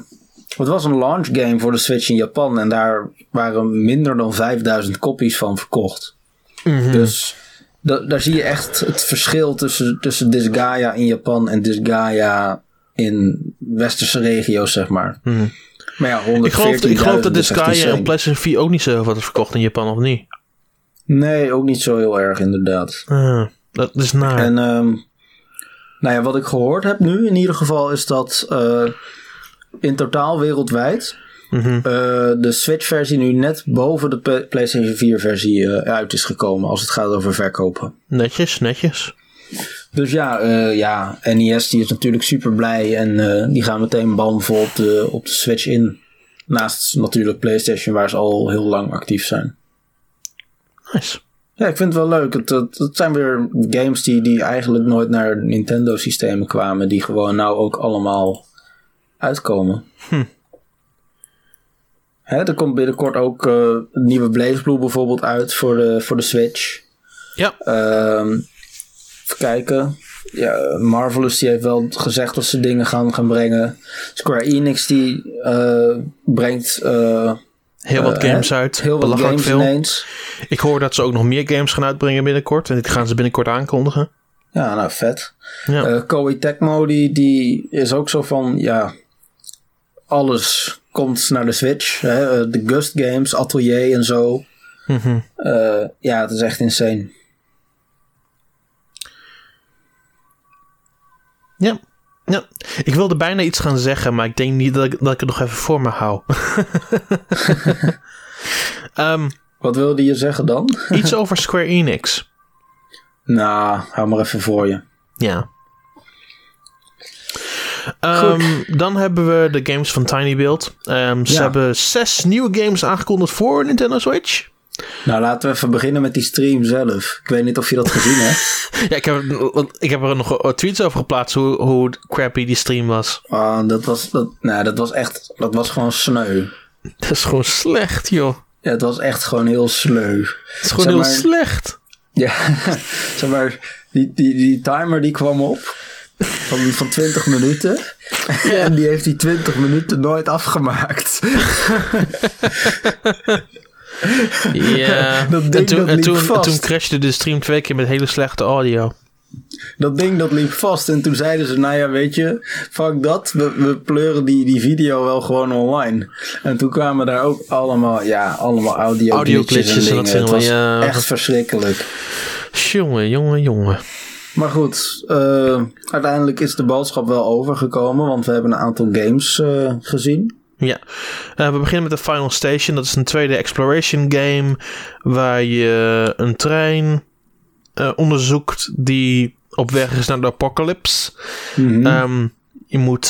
het was een launch game voor de Switch in Japan en daar waren minder dan 5000 kopies van verkocht. Mm -hmm. Dus daar zie je echt het verschil tussen, tussen Disgaea in Japan en Disgaea in westerse regio's, zeg maar. Mm -hmm. Maar ja, 114 Ik geloof, ik geloof dat Disgaea op PlayStation 4 ook niet zo wat verkocht in Japan, of niet? Nee, ook niet zo heel erg, inderdaad. Uh, dat is naar. En um, nou ja, wat ik gehoord heb nu in ieder geval is dat uh, in totaal wereldwijd mm -hmm. uh, de Switch-versie nu net boven de PlayStation 4-versie uh, uit is gekomen als het gaat over verkopen. Netjes, netjes. Dus ja, uh, ja NES die is natuurlijk super blij en die gaan meteen bamvol op de, op de Switch in. Naast natuurlijk PlayStation waar ze al heel lang actief zijn. Nice. Ja, ik vind het wel leuk. Het, het, het, zijn weer games die, die eigenlijk nooit naar Nintendo-systemen kwamen. Die gewoon nou ook allemaal uitkomen. Hm. Hè, er komt binnenkort ook uh, een nieuwe BlazBlue bijvoorbeeld uit voor de, voor de Switch. Ja. Um, even kijken. Ja, Marvelous die heeft wel gezegd dat ze dingen gaan, gaan brengen. Square Enix die uh, brengt... Uh, heel wat games uit. Heel wat games veel. ineens. Ik hoor dat ze ook nog meer games gaan uitbrengen binnenkort. En dit gaan ze binnenkort aankondigen. Ja, nou vet. Ja. Eh Koei Tecmo die, die is ook zo van, ja, alles komt naar de Switch. Hè? eh, De Gust Games, Atelier en zo. Mhm. Eh, ja, het is echt insane. Ja. ja. Ik wilde bijna iets gaan zeggen, maar ik denk niet dat ik, dat ik het nog even voor me hou. Ehm, Wat wilde je zeggen dan? iets over Square Enix. nou, hou maar even voor je. Ja. Ehm, dan hebben we de games van Tiny Build. Ehm, ze Ja. hebben zes nieuwe games aangekondigd voor Nintendo Switch. Nou, laten we even beginnen met die stream zelf. Ik weet niet of je dat gezien hebt. Ja, ik heb, ik heb er nog tweets over geplaatst hoe, hoe crappy die stream was. Ah, dat was, dat, nou, dat was echt, dat was gewoon sneu. Dat is gewoon slecht, joh. Ja, het was echt gewoon heel sleu. Het is gewoon Zeg heel maar- slecht. Ja, zeg maar, die, die, die timer die kwam op van, van 20 minuten. En die heeft die 20 minuten nooit afgemaakt. Ja. Dat ding en toen, dat en liep toen, vast. toen crashte de stream twee keer met hele slechte audio. Dat ding dat liep vast. En toen zeiden ze, nou ja, weet je, fuck dat. We, we pleuren die, die video wel gewoon online. En toen kwamen daar ook allemaal, ja, allemaal audio, Audio glitches en en dat. Het was ja. echt verschrikkelijk. Jongen, jongen, jongen. Maar goed, eh, uiteindelijk is de boodschap wel overgekomen. Want we hebben een aantal games eh, gezien. Ja, Eh, we beginnen met de Final Station. Dat is een 2D exploration game waar je een trein onderzoekt die op weg is naar de apocalypse. Mhm. Ehm, je moet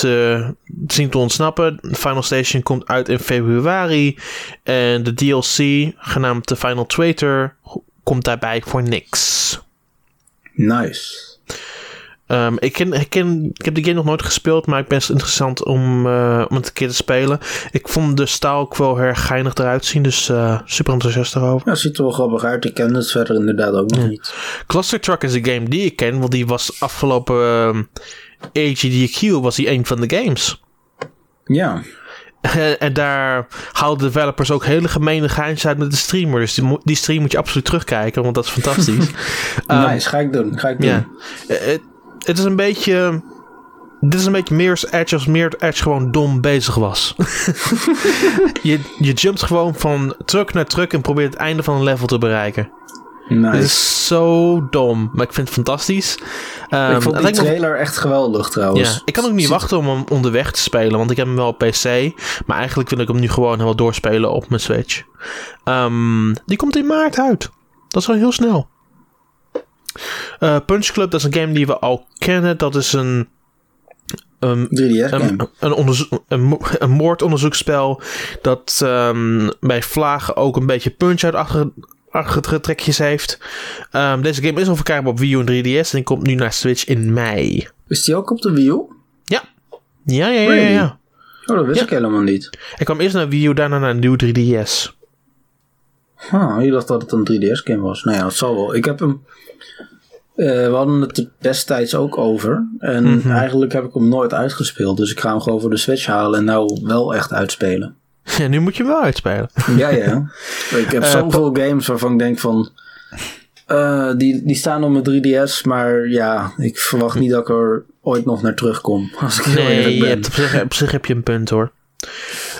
zien te ontsnappen. Final Station komt uit in februari. En de DLC, genaamd The Final Traitor, komt daarbij voor niks. Nice. Ehm, ik, ken, ik, ken, ik heb de game nog nooit gespeeld, maar ik ben het interessant om, eh, om het een keer te spelen. Ik vond de staal ook wel erg geinig eruit zien, dus eh, super enthousiast erover. Ja, ziet er wel grappig uit. Ik ken het verder inderdaad ook nog niet. Cluster Truck is een game die ik ken, want die was afgelopen ehm, AGDQ was die een van de games. Ja, En, en daar haalden developers ook hele gemene geintjes uit met de streamer. Dus die, stream moet je absoluut terugkijken, want dat is fantastisch. Ehm, nice. Ga ik doen. Ga ik doen. Ja. Eh, Het, het is een beetje. Dit is een beetje Mirror's Edge als Mirror's Edge gewoon dom bezig was. je, je jumpt gewoon van truck naar truck en probeert het einde van een level te bereiken. Nice. Het is zo dom, maar ik vind het fantastisch. Ehm, ik het vond die trailer echt geweldig trouwens. ja, ik kan ook niet wachten om hem onderweg te spelen, want ik heb hem wel op PC. Maar eigenlijk wil ik hem nu gewoon helemaal doorspelen op mijn Switch. Ehm, die komt in maart uit. Dat is wel heel snel. Eh, Punch Club, dat is een game die we al kennen. Dat is een, een, 3DS game. een, een, een, een moordonderzoekspel. Dat ehm, bij vlagen ook een beetje punch-uit-achtige trekjes heeft. Ehm, deze game is al verkrijgbaar op Wii U en 3DS. En die komt nu naar Switch in mei. Is die ook op de Wii U? Ja, ja, ja, ja. Ja. Oh, dat wist Ja. ik helemaal niet. Ik kwam eerst naar Wii U, daarna naar een nieuw 3DS. Huh, je dacht dat het een 3DS game was. Nou ja, dat zal wel. Ik heb hem... eh, we hadden het er destijds ook over. En Mhm. eigenlijk heb ik hem nooit uitgespeeld. Dus ik ga hem gewoon voor de Switch halen en nou wel echt uitspelen. Ja, nu moet je hem wel uitspelen. Ja, ja. ik heb Eh, zoveel games waarvan ik denk van... eh, die, die staan op mijn 3DS, maar ja, ik verwacht niet dat ik er ooit nog naar terugkom. Als ik heel Nee, ben. hebt op, zich, op zich heb je een punt hoor.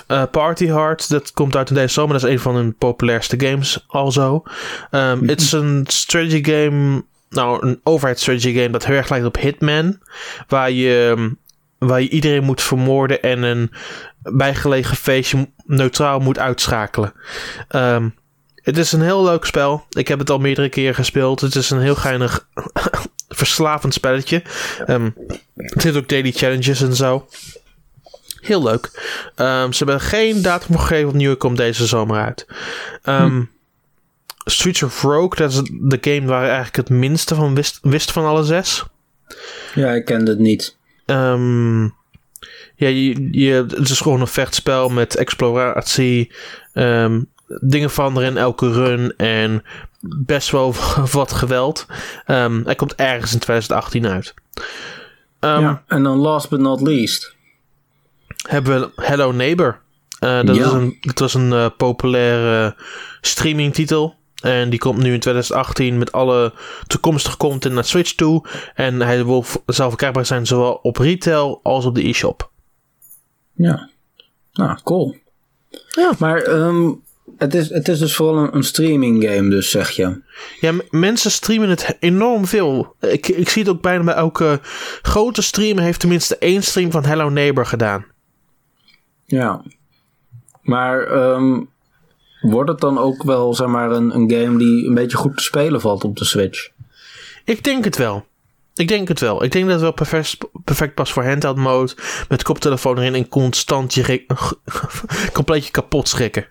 Eh, Party Hard, dat komt uit in deze zomer. Dat is een van hun populairste games al zo. Ehm, Het is een strategy game, nou een overhead strategy game dat heel erg lijkt op Hitman. Waar je, ehm, waar je iedereen moet vermoorden en een bijgelegen feestje neutraal moet uitschakelen. Ehm, het is een heel leuk spel. Ik heb het al meerdere keren gespeeld. Het is een heel geinig, verslavend spelletje. Ehm, het heeft ook daily challenges en zo. Heel leuk. Ehm, ze hebben geen datum gegeven opnieuw. Het komt deze zomer uit. Ehm, Streets of Rogue, dat is de game waar ik eigenlijk het minste van wist, wist van alle zes. Ja, ik kende het niet. Ehm, ja, je, je, het is gewoon een vechtspel met exploratie. ehm, dingen veranderen in elke run. En best wel wat geweld. Ehm, hij komt ergens in 2018 uit. Ja, en dan last but not least. hebben we Hello Neighbor. Eh, dat, Ja. is een, dat was een eh, populaire streamingtitel. En die komt nu in 2018 met alle toekomstige content naar Switch toe. En hij wil, zal verkrijgbaar zijn zowel op retail als op de e-shop. Ja. Nou, cool. Ja. Maar ehm, het, is, het is dus vooral een, een streaming game, dus zeg je. Ja, mensen streamen het enorm veel. Ik, ik zie het ook bijna bij elke grote streamer heeft tenminste één stream van Hello Neighbor gedaan. Ja. Maar ehm, wordt het dan ook wel, zeg maar, een, een game die een beetje goed te spelen valt op de Switch? Ik denk het wel. Ik denk het wel. Ik denk dat het wel perfect, perfect past voor handheld mode. Met koptelefoon erin en constant je compleet je kapot schrikken.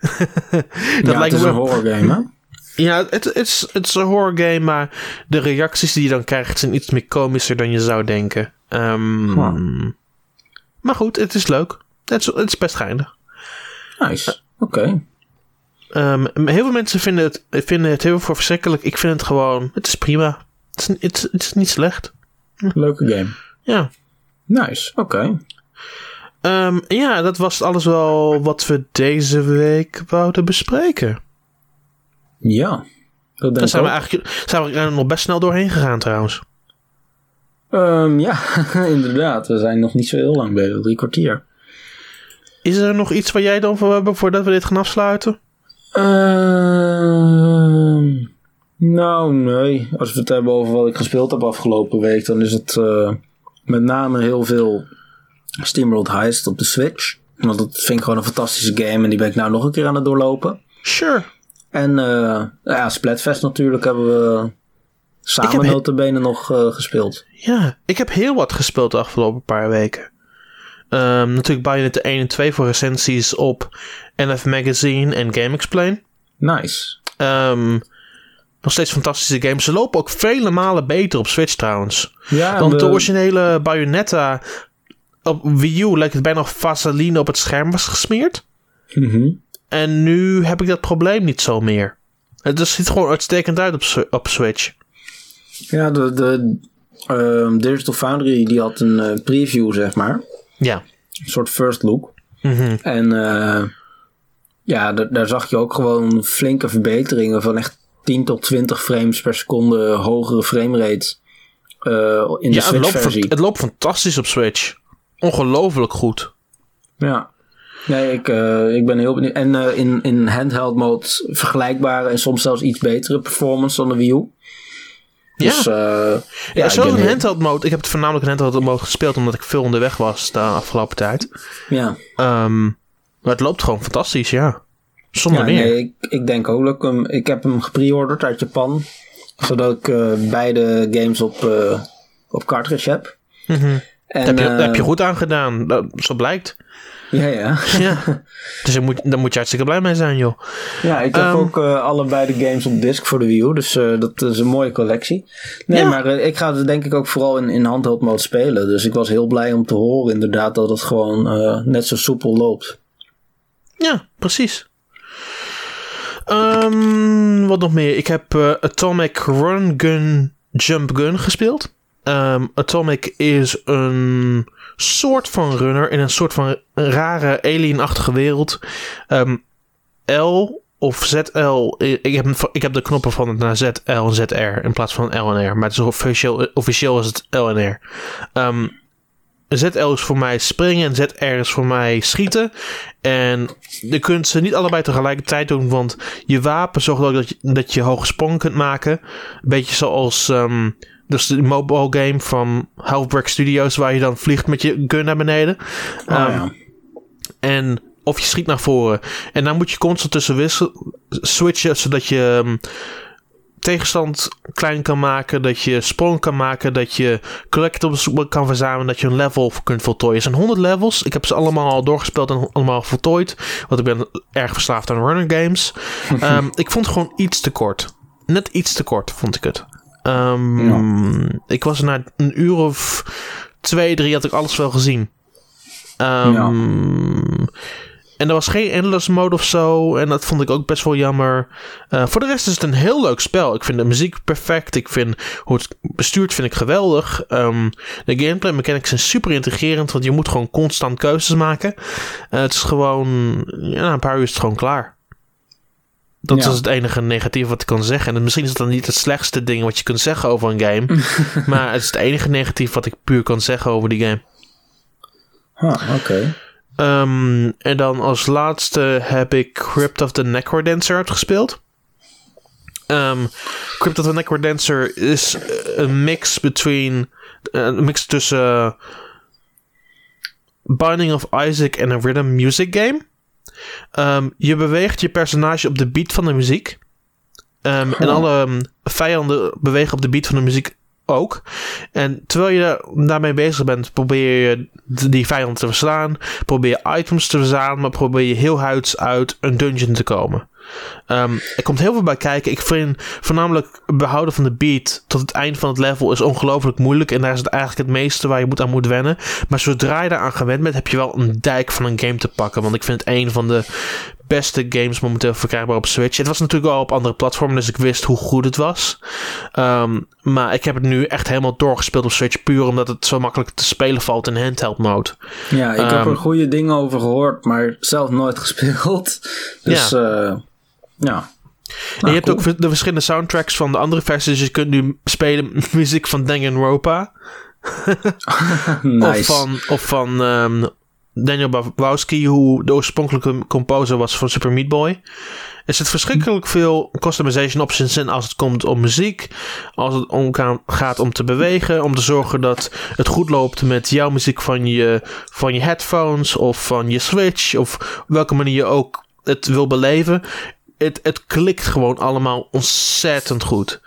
dat ja, het is me- een horror game, hè? Ja, het, het, is, het is een horror game, maar de reacties die je dan krijgt zijn iets meer komischer dan je zou denken. Ehm, Huh. Maar goed, het is leuk. Het is, het is best geinig. Nice. Oké. Ehm, heel veel mensen vinden het, vinden het heel veel verschrikkelijk. Ik vind het gewoon, het is prima. Het is, het is, het is niet slecht. Leuke game. Ja. Nice. Oké. Ehm, ja, dat was alles wel wat we deze week wouden bespreken. Ja. Dat Daar zijn we eigenlijk zijn we er nog best snel doorheen gegaan trouwens. Ehm, ja, inderdaad. We zijn nog niet zo heel lang bezig. Drie kwartier. Is er nog iets waar jij dan voor hebben voordat we dit gaan afsluiten? Ehm, nou, nee. Als we het hebben over wat ik gespeeld heb afgelopen week, dan is het eh, met name heel veel SteamWorld Heist op de Switch. Want dat vind ik gewoon een fantastische game en die ben ik nou nog een keer aan het doorlopen. Sure. En eh, ja, Splatfest natuurlijk hebben we samen notabene nog eh, gespeeld. Ja, ik heb heel wat gespeeld de afgelopen paar weken. Ehm, natuurlijk Bayonetta 1 en 2 voor recensies op NF Magazine en Game Explain. Nice. Ehm, nog steeds fantastische games. Ze lopen ook vele malen beter op Switch trouwens. Ja, Want we- de originele Bayonetta op Wii U lijkt het bijna of vaseline op het scherm was gesmeerd. Mhm. En nu heb ik dat probleem niet zo meer. Het ziet gewoon uitstekend uit op, op Switch. Ja, de, de ehm, Digital Foundry die had een eh, preview, zeg maar. Ja. Een soort first look. Mhm. En eh, ja, da- daar zag je ook gewoon flinke verbeteringen van echt 10 tot 20 frames per seconde hogere framerate eh in de Ja, het loopt, fan- het loopt fantastisch op Switch. Ongelooflijk goed. Ja. Nee, ik, eh, ik ben heel benieuwd. En eh, in, in handheld mode vergelijkbare en soms zelfs iets betere performance dan de Wii U. Dus, Ja, ja, ik zelfs in handheld mode. Ik heb het voornamelijk in handheld mode gespeeld omdat ik veel onderweg was de afgelopen tijd. Ja, Ehm, maar het loopt gewoon fantastisch, ja. Zonder ja meer. nee, ik, ik denk ook dat ik hem... Ik heb hem gepreorderd uit Japan. Zodat ik eh, beide games op, eh, op cartridge heb. Mhm. En, heb, je, eh, heb je goed aan gedaan. Dat, zo blijkt. Ja, ja. Ja. dus daar moet, daar moet je hartstikke blij mee zijn, joh. Ja, ik heb Ehm, ook eh, allebei de games op disc voor de Wii U. Dus eh, dat is een mooie collectie. Nee, Ja. maar eh, ik ga het denk ik ook vooral in, in handheld mode spelen. Dus ik was heel blij om te horen inderdaad dat het gewoon eh, net zo soepel loopt. Ja, precies. Ehm, wat nog meer? Ik heb eh, Atomic Run Gun Jump Gun gespeeld. Ehm, Atomic is een soort van runner in een soort van rare alien-achtige wereld. Ehm, L of ZL. Ik heb, ik heb de knoppen van het naar ZL en ZR in plaats van L en R. Maar het is officieel, officieel is het L en R. ZL is voor mij springen en ZR is voor mij schieten. En je kunt ze niet allebei tegelijkertijd doen, want je wapen zorgt ook dat je, dat je hoge sprong kunt maken. Een beetje zoals ehm, dus de mobile game van Halfbreak Studios, waar je dan vliegt met je gun naar beneden. Oh, Ehm, ja. En of je schiet naar voren. En dan moet je constant tussen wissel, switchen, zodat je ehm, tegenstand klein kan maken, dat je sprong kan maken, dat je collectibles kan verzamelen, dat je een level kunt voltooien. Er zijn 100 levels. Ik heb ze allemaal al doorgespeeld en allemaal voltooid, want ik ben erg verslaafd aan runner games. Ehm, ik vond het gewoon iets te kort. Net iets te kort, vond ik het. Ehm, Ik was na een uur of twee, drie had ik alles wel gezien. Ehm, En er was geen endless mode of zo. En dat vond ik ook best wel jammer. Eh, voor de rest is het een heel leuk spel. Ik vind de muziek perfect. Ik vind hoe het bestuurt vind ik geweldig. Ehm, de gameplay mechanics zijn super integrerend. Want je moet gewoon constant keuzes maken. Eh, het is gewoon... Ja, na een paar uur is het gewoon klaar. Dat Ja. is het enige negatief wat ik kan zeggen. En misschien is het dan niet het slechtste ding wat je kunt zeggen over een game. maar het is het enige negatief wat ik puur kan zeggen over die game. Ah, oké. Ehm, en dan als laatste heb ik Crypt of the Necrodancer uitgespeeld. Ehm Crypt of the Necrodancer is eh, een mix between eh, een mix tussen Binding of Isaac en een rhythm music game. Ehm, je beweegt je personage op de beat van de muziek. En alle vijanden bewegen op de beat van de muziek ook. En terwijl je daarmee bezig bent, probeer je die vijand te verslaan. Probeer je items te verzamelen, probeer je heel huids uit een dungeon te komen. Ehm, er komt heel veel bij kijken. Ik vind voornamelijk behouden van de beat tot het eind van het level is ongelooflijk moeilijk. En daar is het eigenlijk het meeste waar je moet aan moet wennen. Maar zodra je daaraan gewend bent, heb je wel een dijk van een game te pakken. Want ik vind het een van de beste games momenteel verkrijgbaar op Switch. Het was natuurlijk al op andere platformen, dus ik wist hoe goed het was. Ehm, maar ik heb het nu echt helemaal doorgespeeld op Switch. Puur omdat het zo makkelijk te spelen valt in handheld mode. Ja, ik heb Ehm, er goede dingen over gehoord, maar zelf nooit gespeeld. Dus ja. ja. en je hebt ook de verschillende soundtracks van de andere versies. Dus je kunt nu spelen muziek van Danganronpa. nice. Of van, of van ehm, Daniel Bawowski, hoe de oorspronkelijke composer was van Super Meat Boy. Er zit verschrikkelijk veel customization options in als het komt om muziek. Als het om gaat om te bewegen. Om te zorgen dat het goed loopt met jouw muziek van je, van je headphones of van je Switch. Of welke manier je ook het wil beleven. Het, het klikt gewoon allemaal ontzettend goed.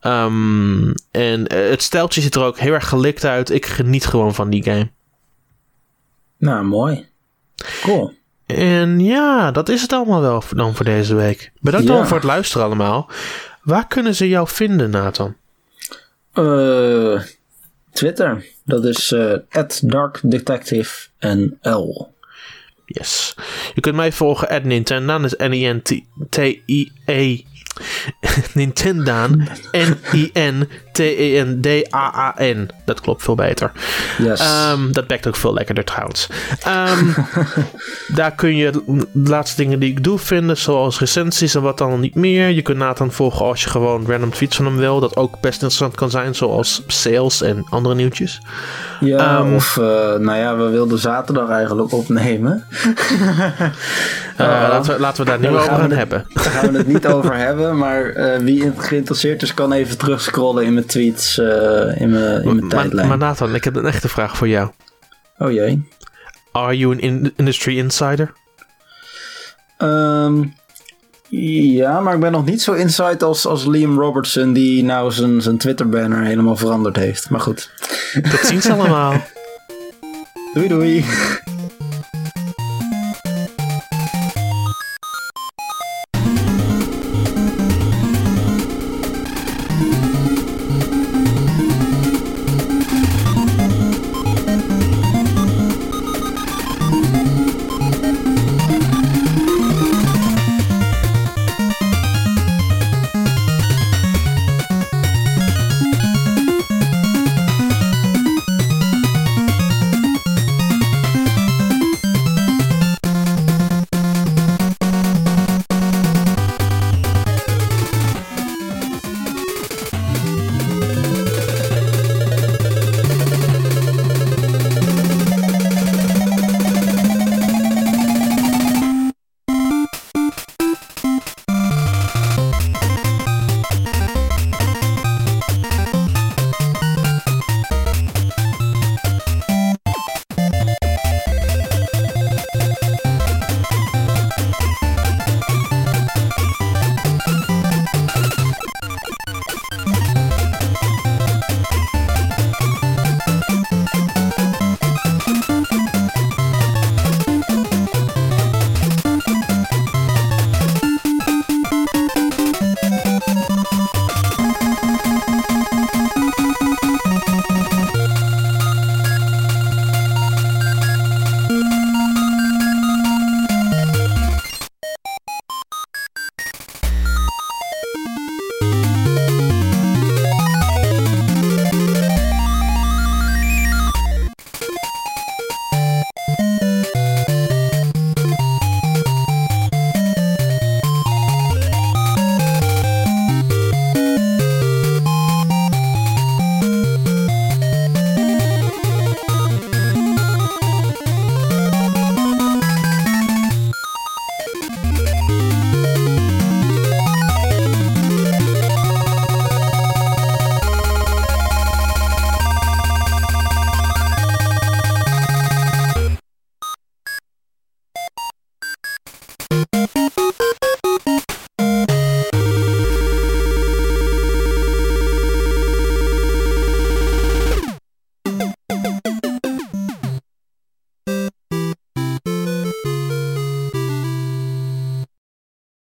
Ehm, en het steltje ziet er ook heel erg gelikt uit. Ik geniet gewoon van die game. Nou, mooi. Cool. En ja, dat is het allemaal wel voor- dan voor deze week. Bedankt Ja. voor het luisteren allemaal. Waar kunnen ze jou vinden, Nathan? Eh, Twitter. Dat is eh @darkdetectivenl. Yes. Je kunt mij volgen at Nintendaan. Dat is N-I-N-T-I-E. Nintendaan. N-I-N-T-E-N-D-A-A-N. Dat klopt veel beter. Yes. Ehm, dat bekt ook veel lekkerder trouwens. Ehm, daar kun je de laatste dingen die ik doe vinden, zoals recensies en wat dan niet meer. Je kunt Nathan volgen als je gewoon random tweets van hem wil, dat ook best interessant kan zijn, zoals sales en andere nieuwtjes. ja, ehm, of eh, nou ja, we wilden zaterdag eigenlijk opnemen. Oh. laten, we, laten we daar meer over gaan hebben. Daar gaan we het niet over hebben, maar eh, wie geïnteresseerd is, kan even terugscrollen in mijn tweets, eh, in mijn, in mijn Maar, tijdlijn. maar Nathan, ik heb een echte vraag voor jou. oh jee. Are you an in- industry insider? Ehm, ja, maar ik ben nog niet zo inside als, als Liam Robertson, die nou zijn, zijn Twitter-banner helemaal veranderd heeft. Maar goed. Dat zien ze allemaal. Doei doei.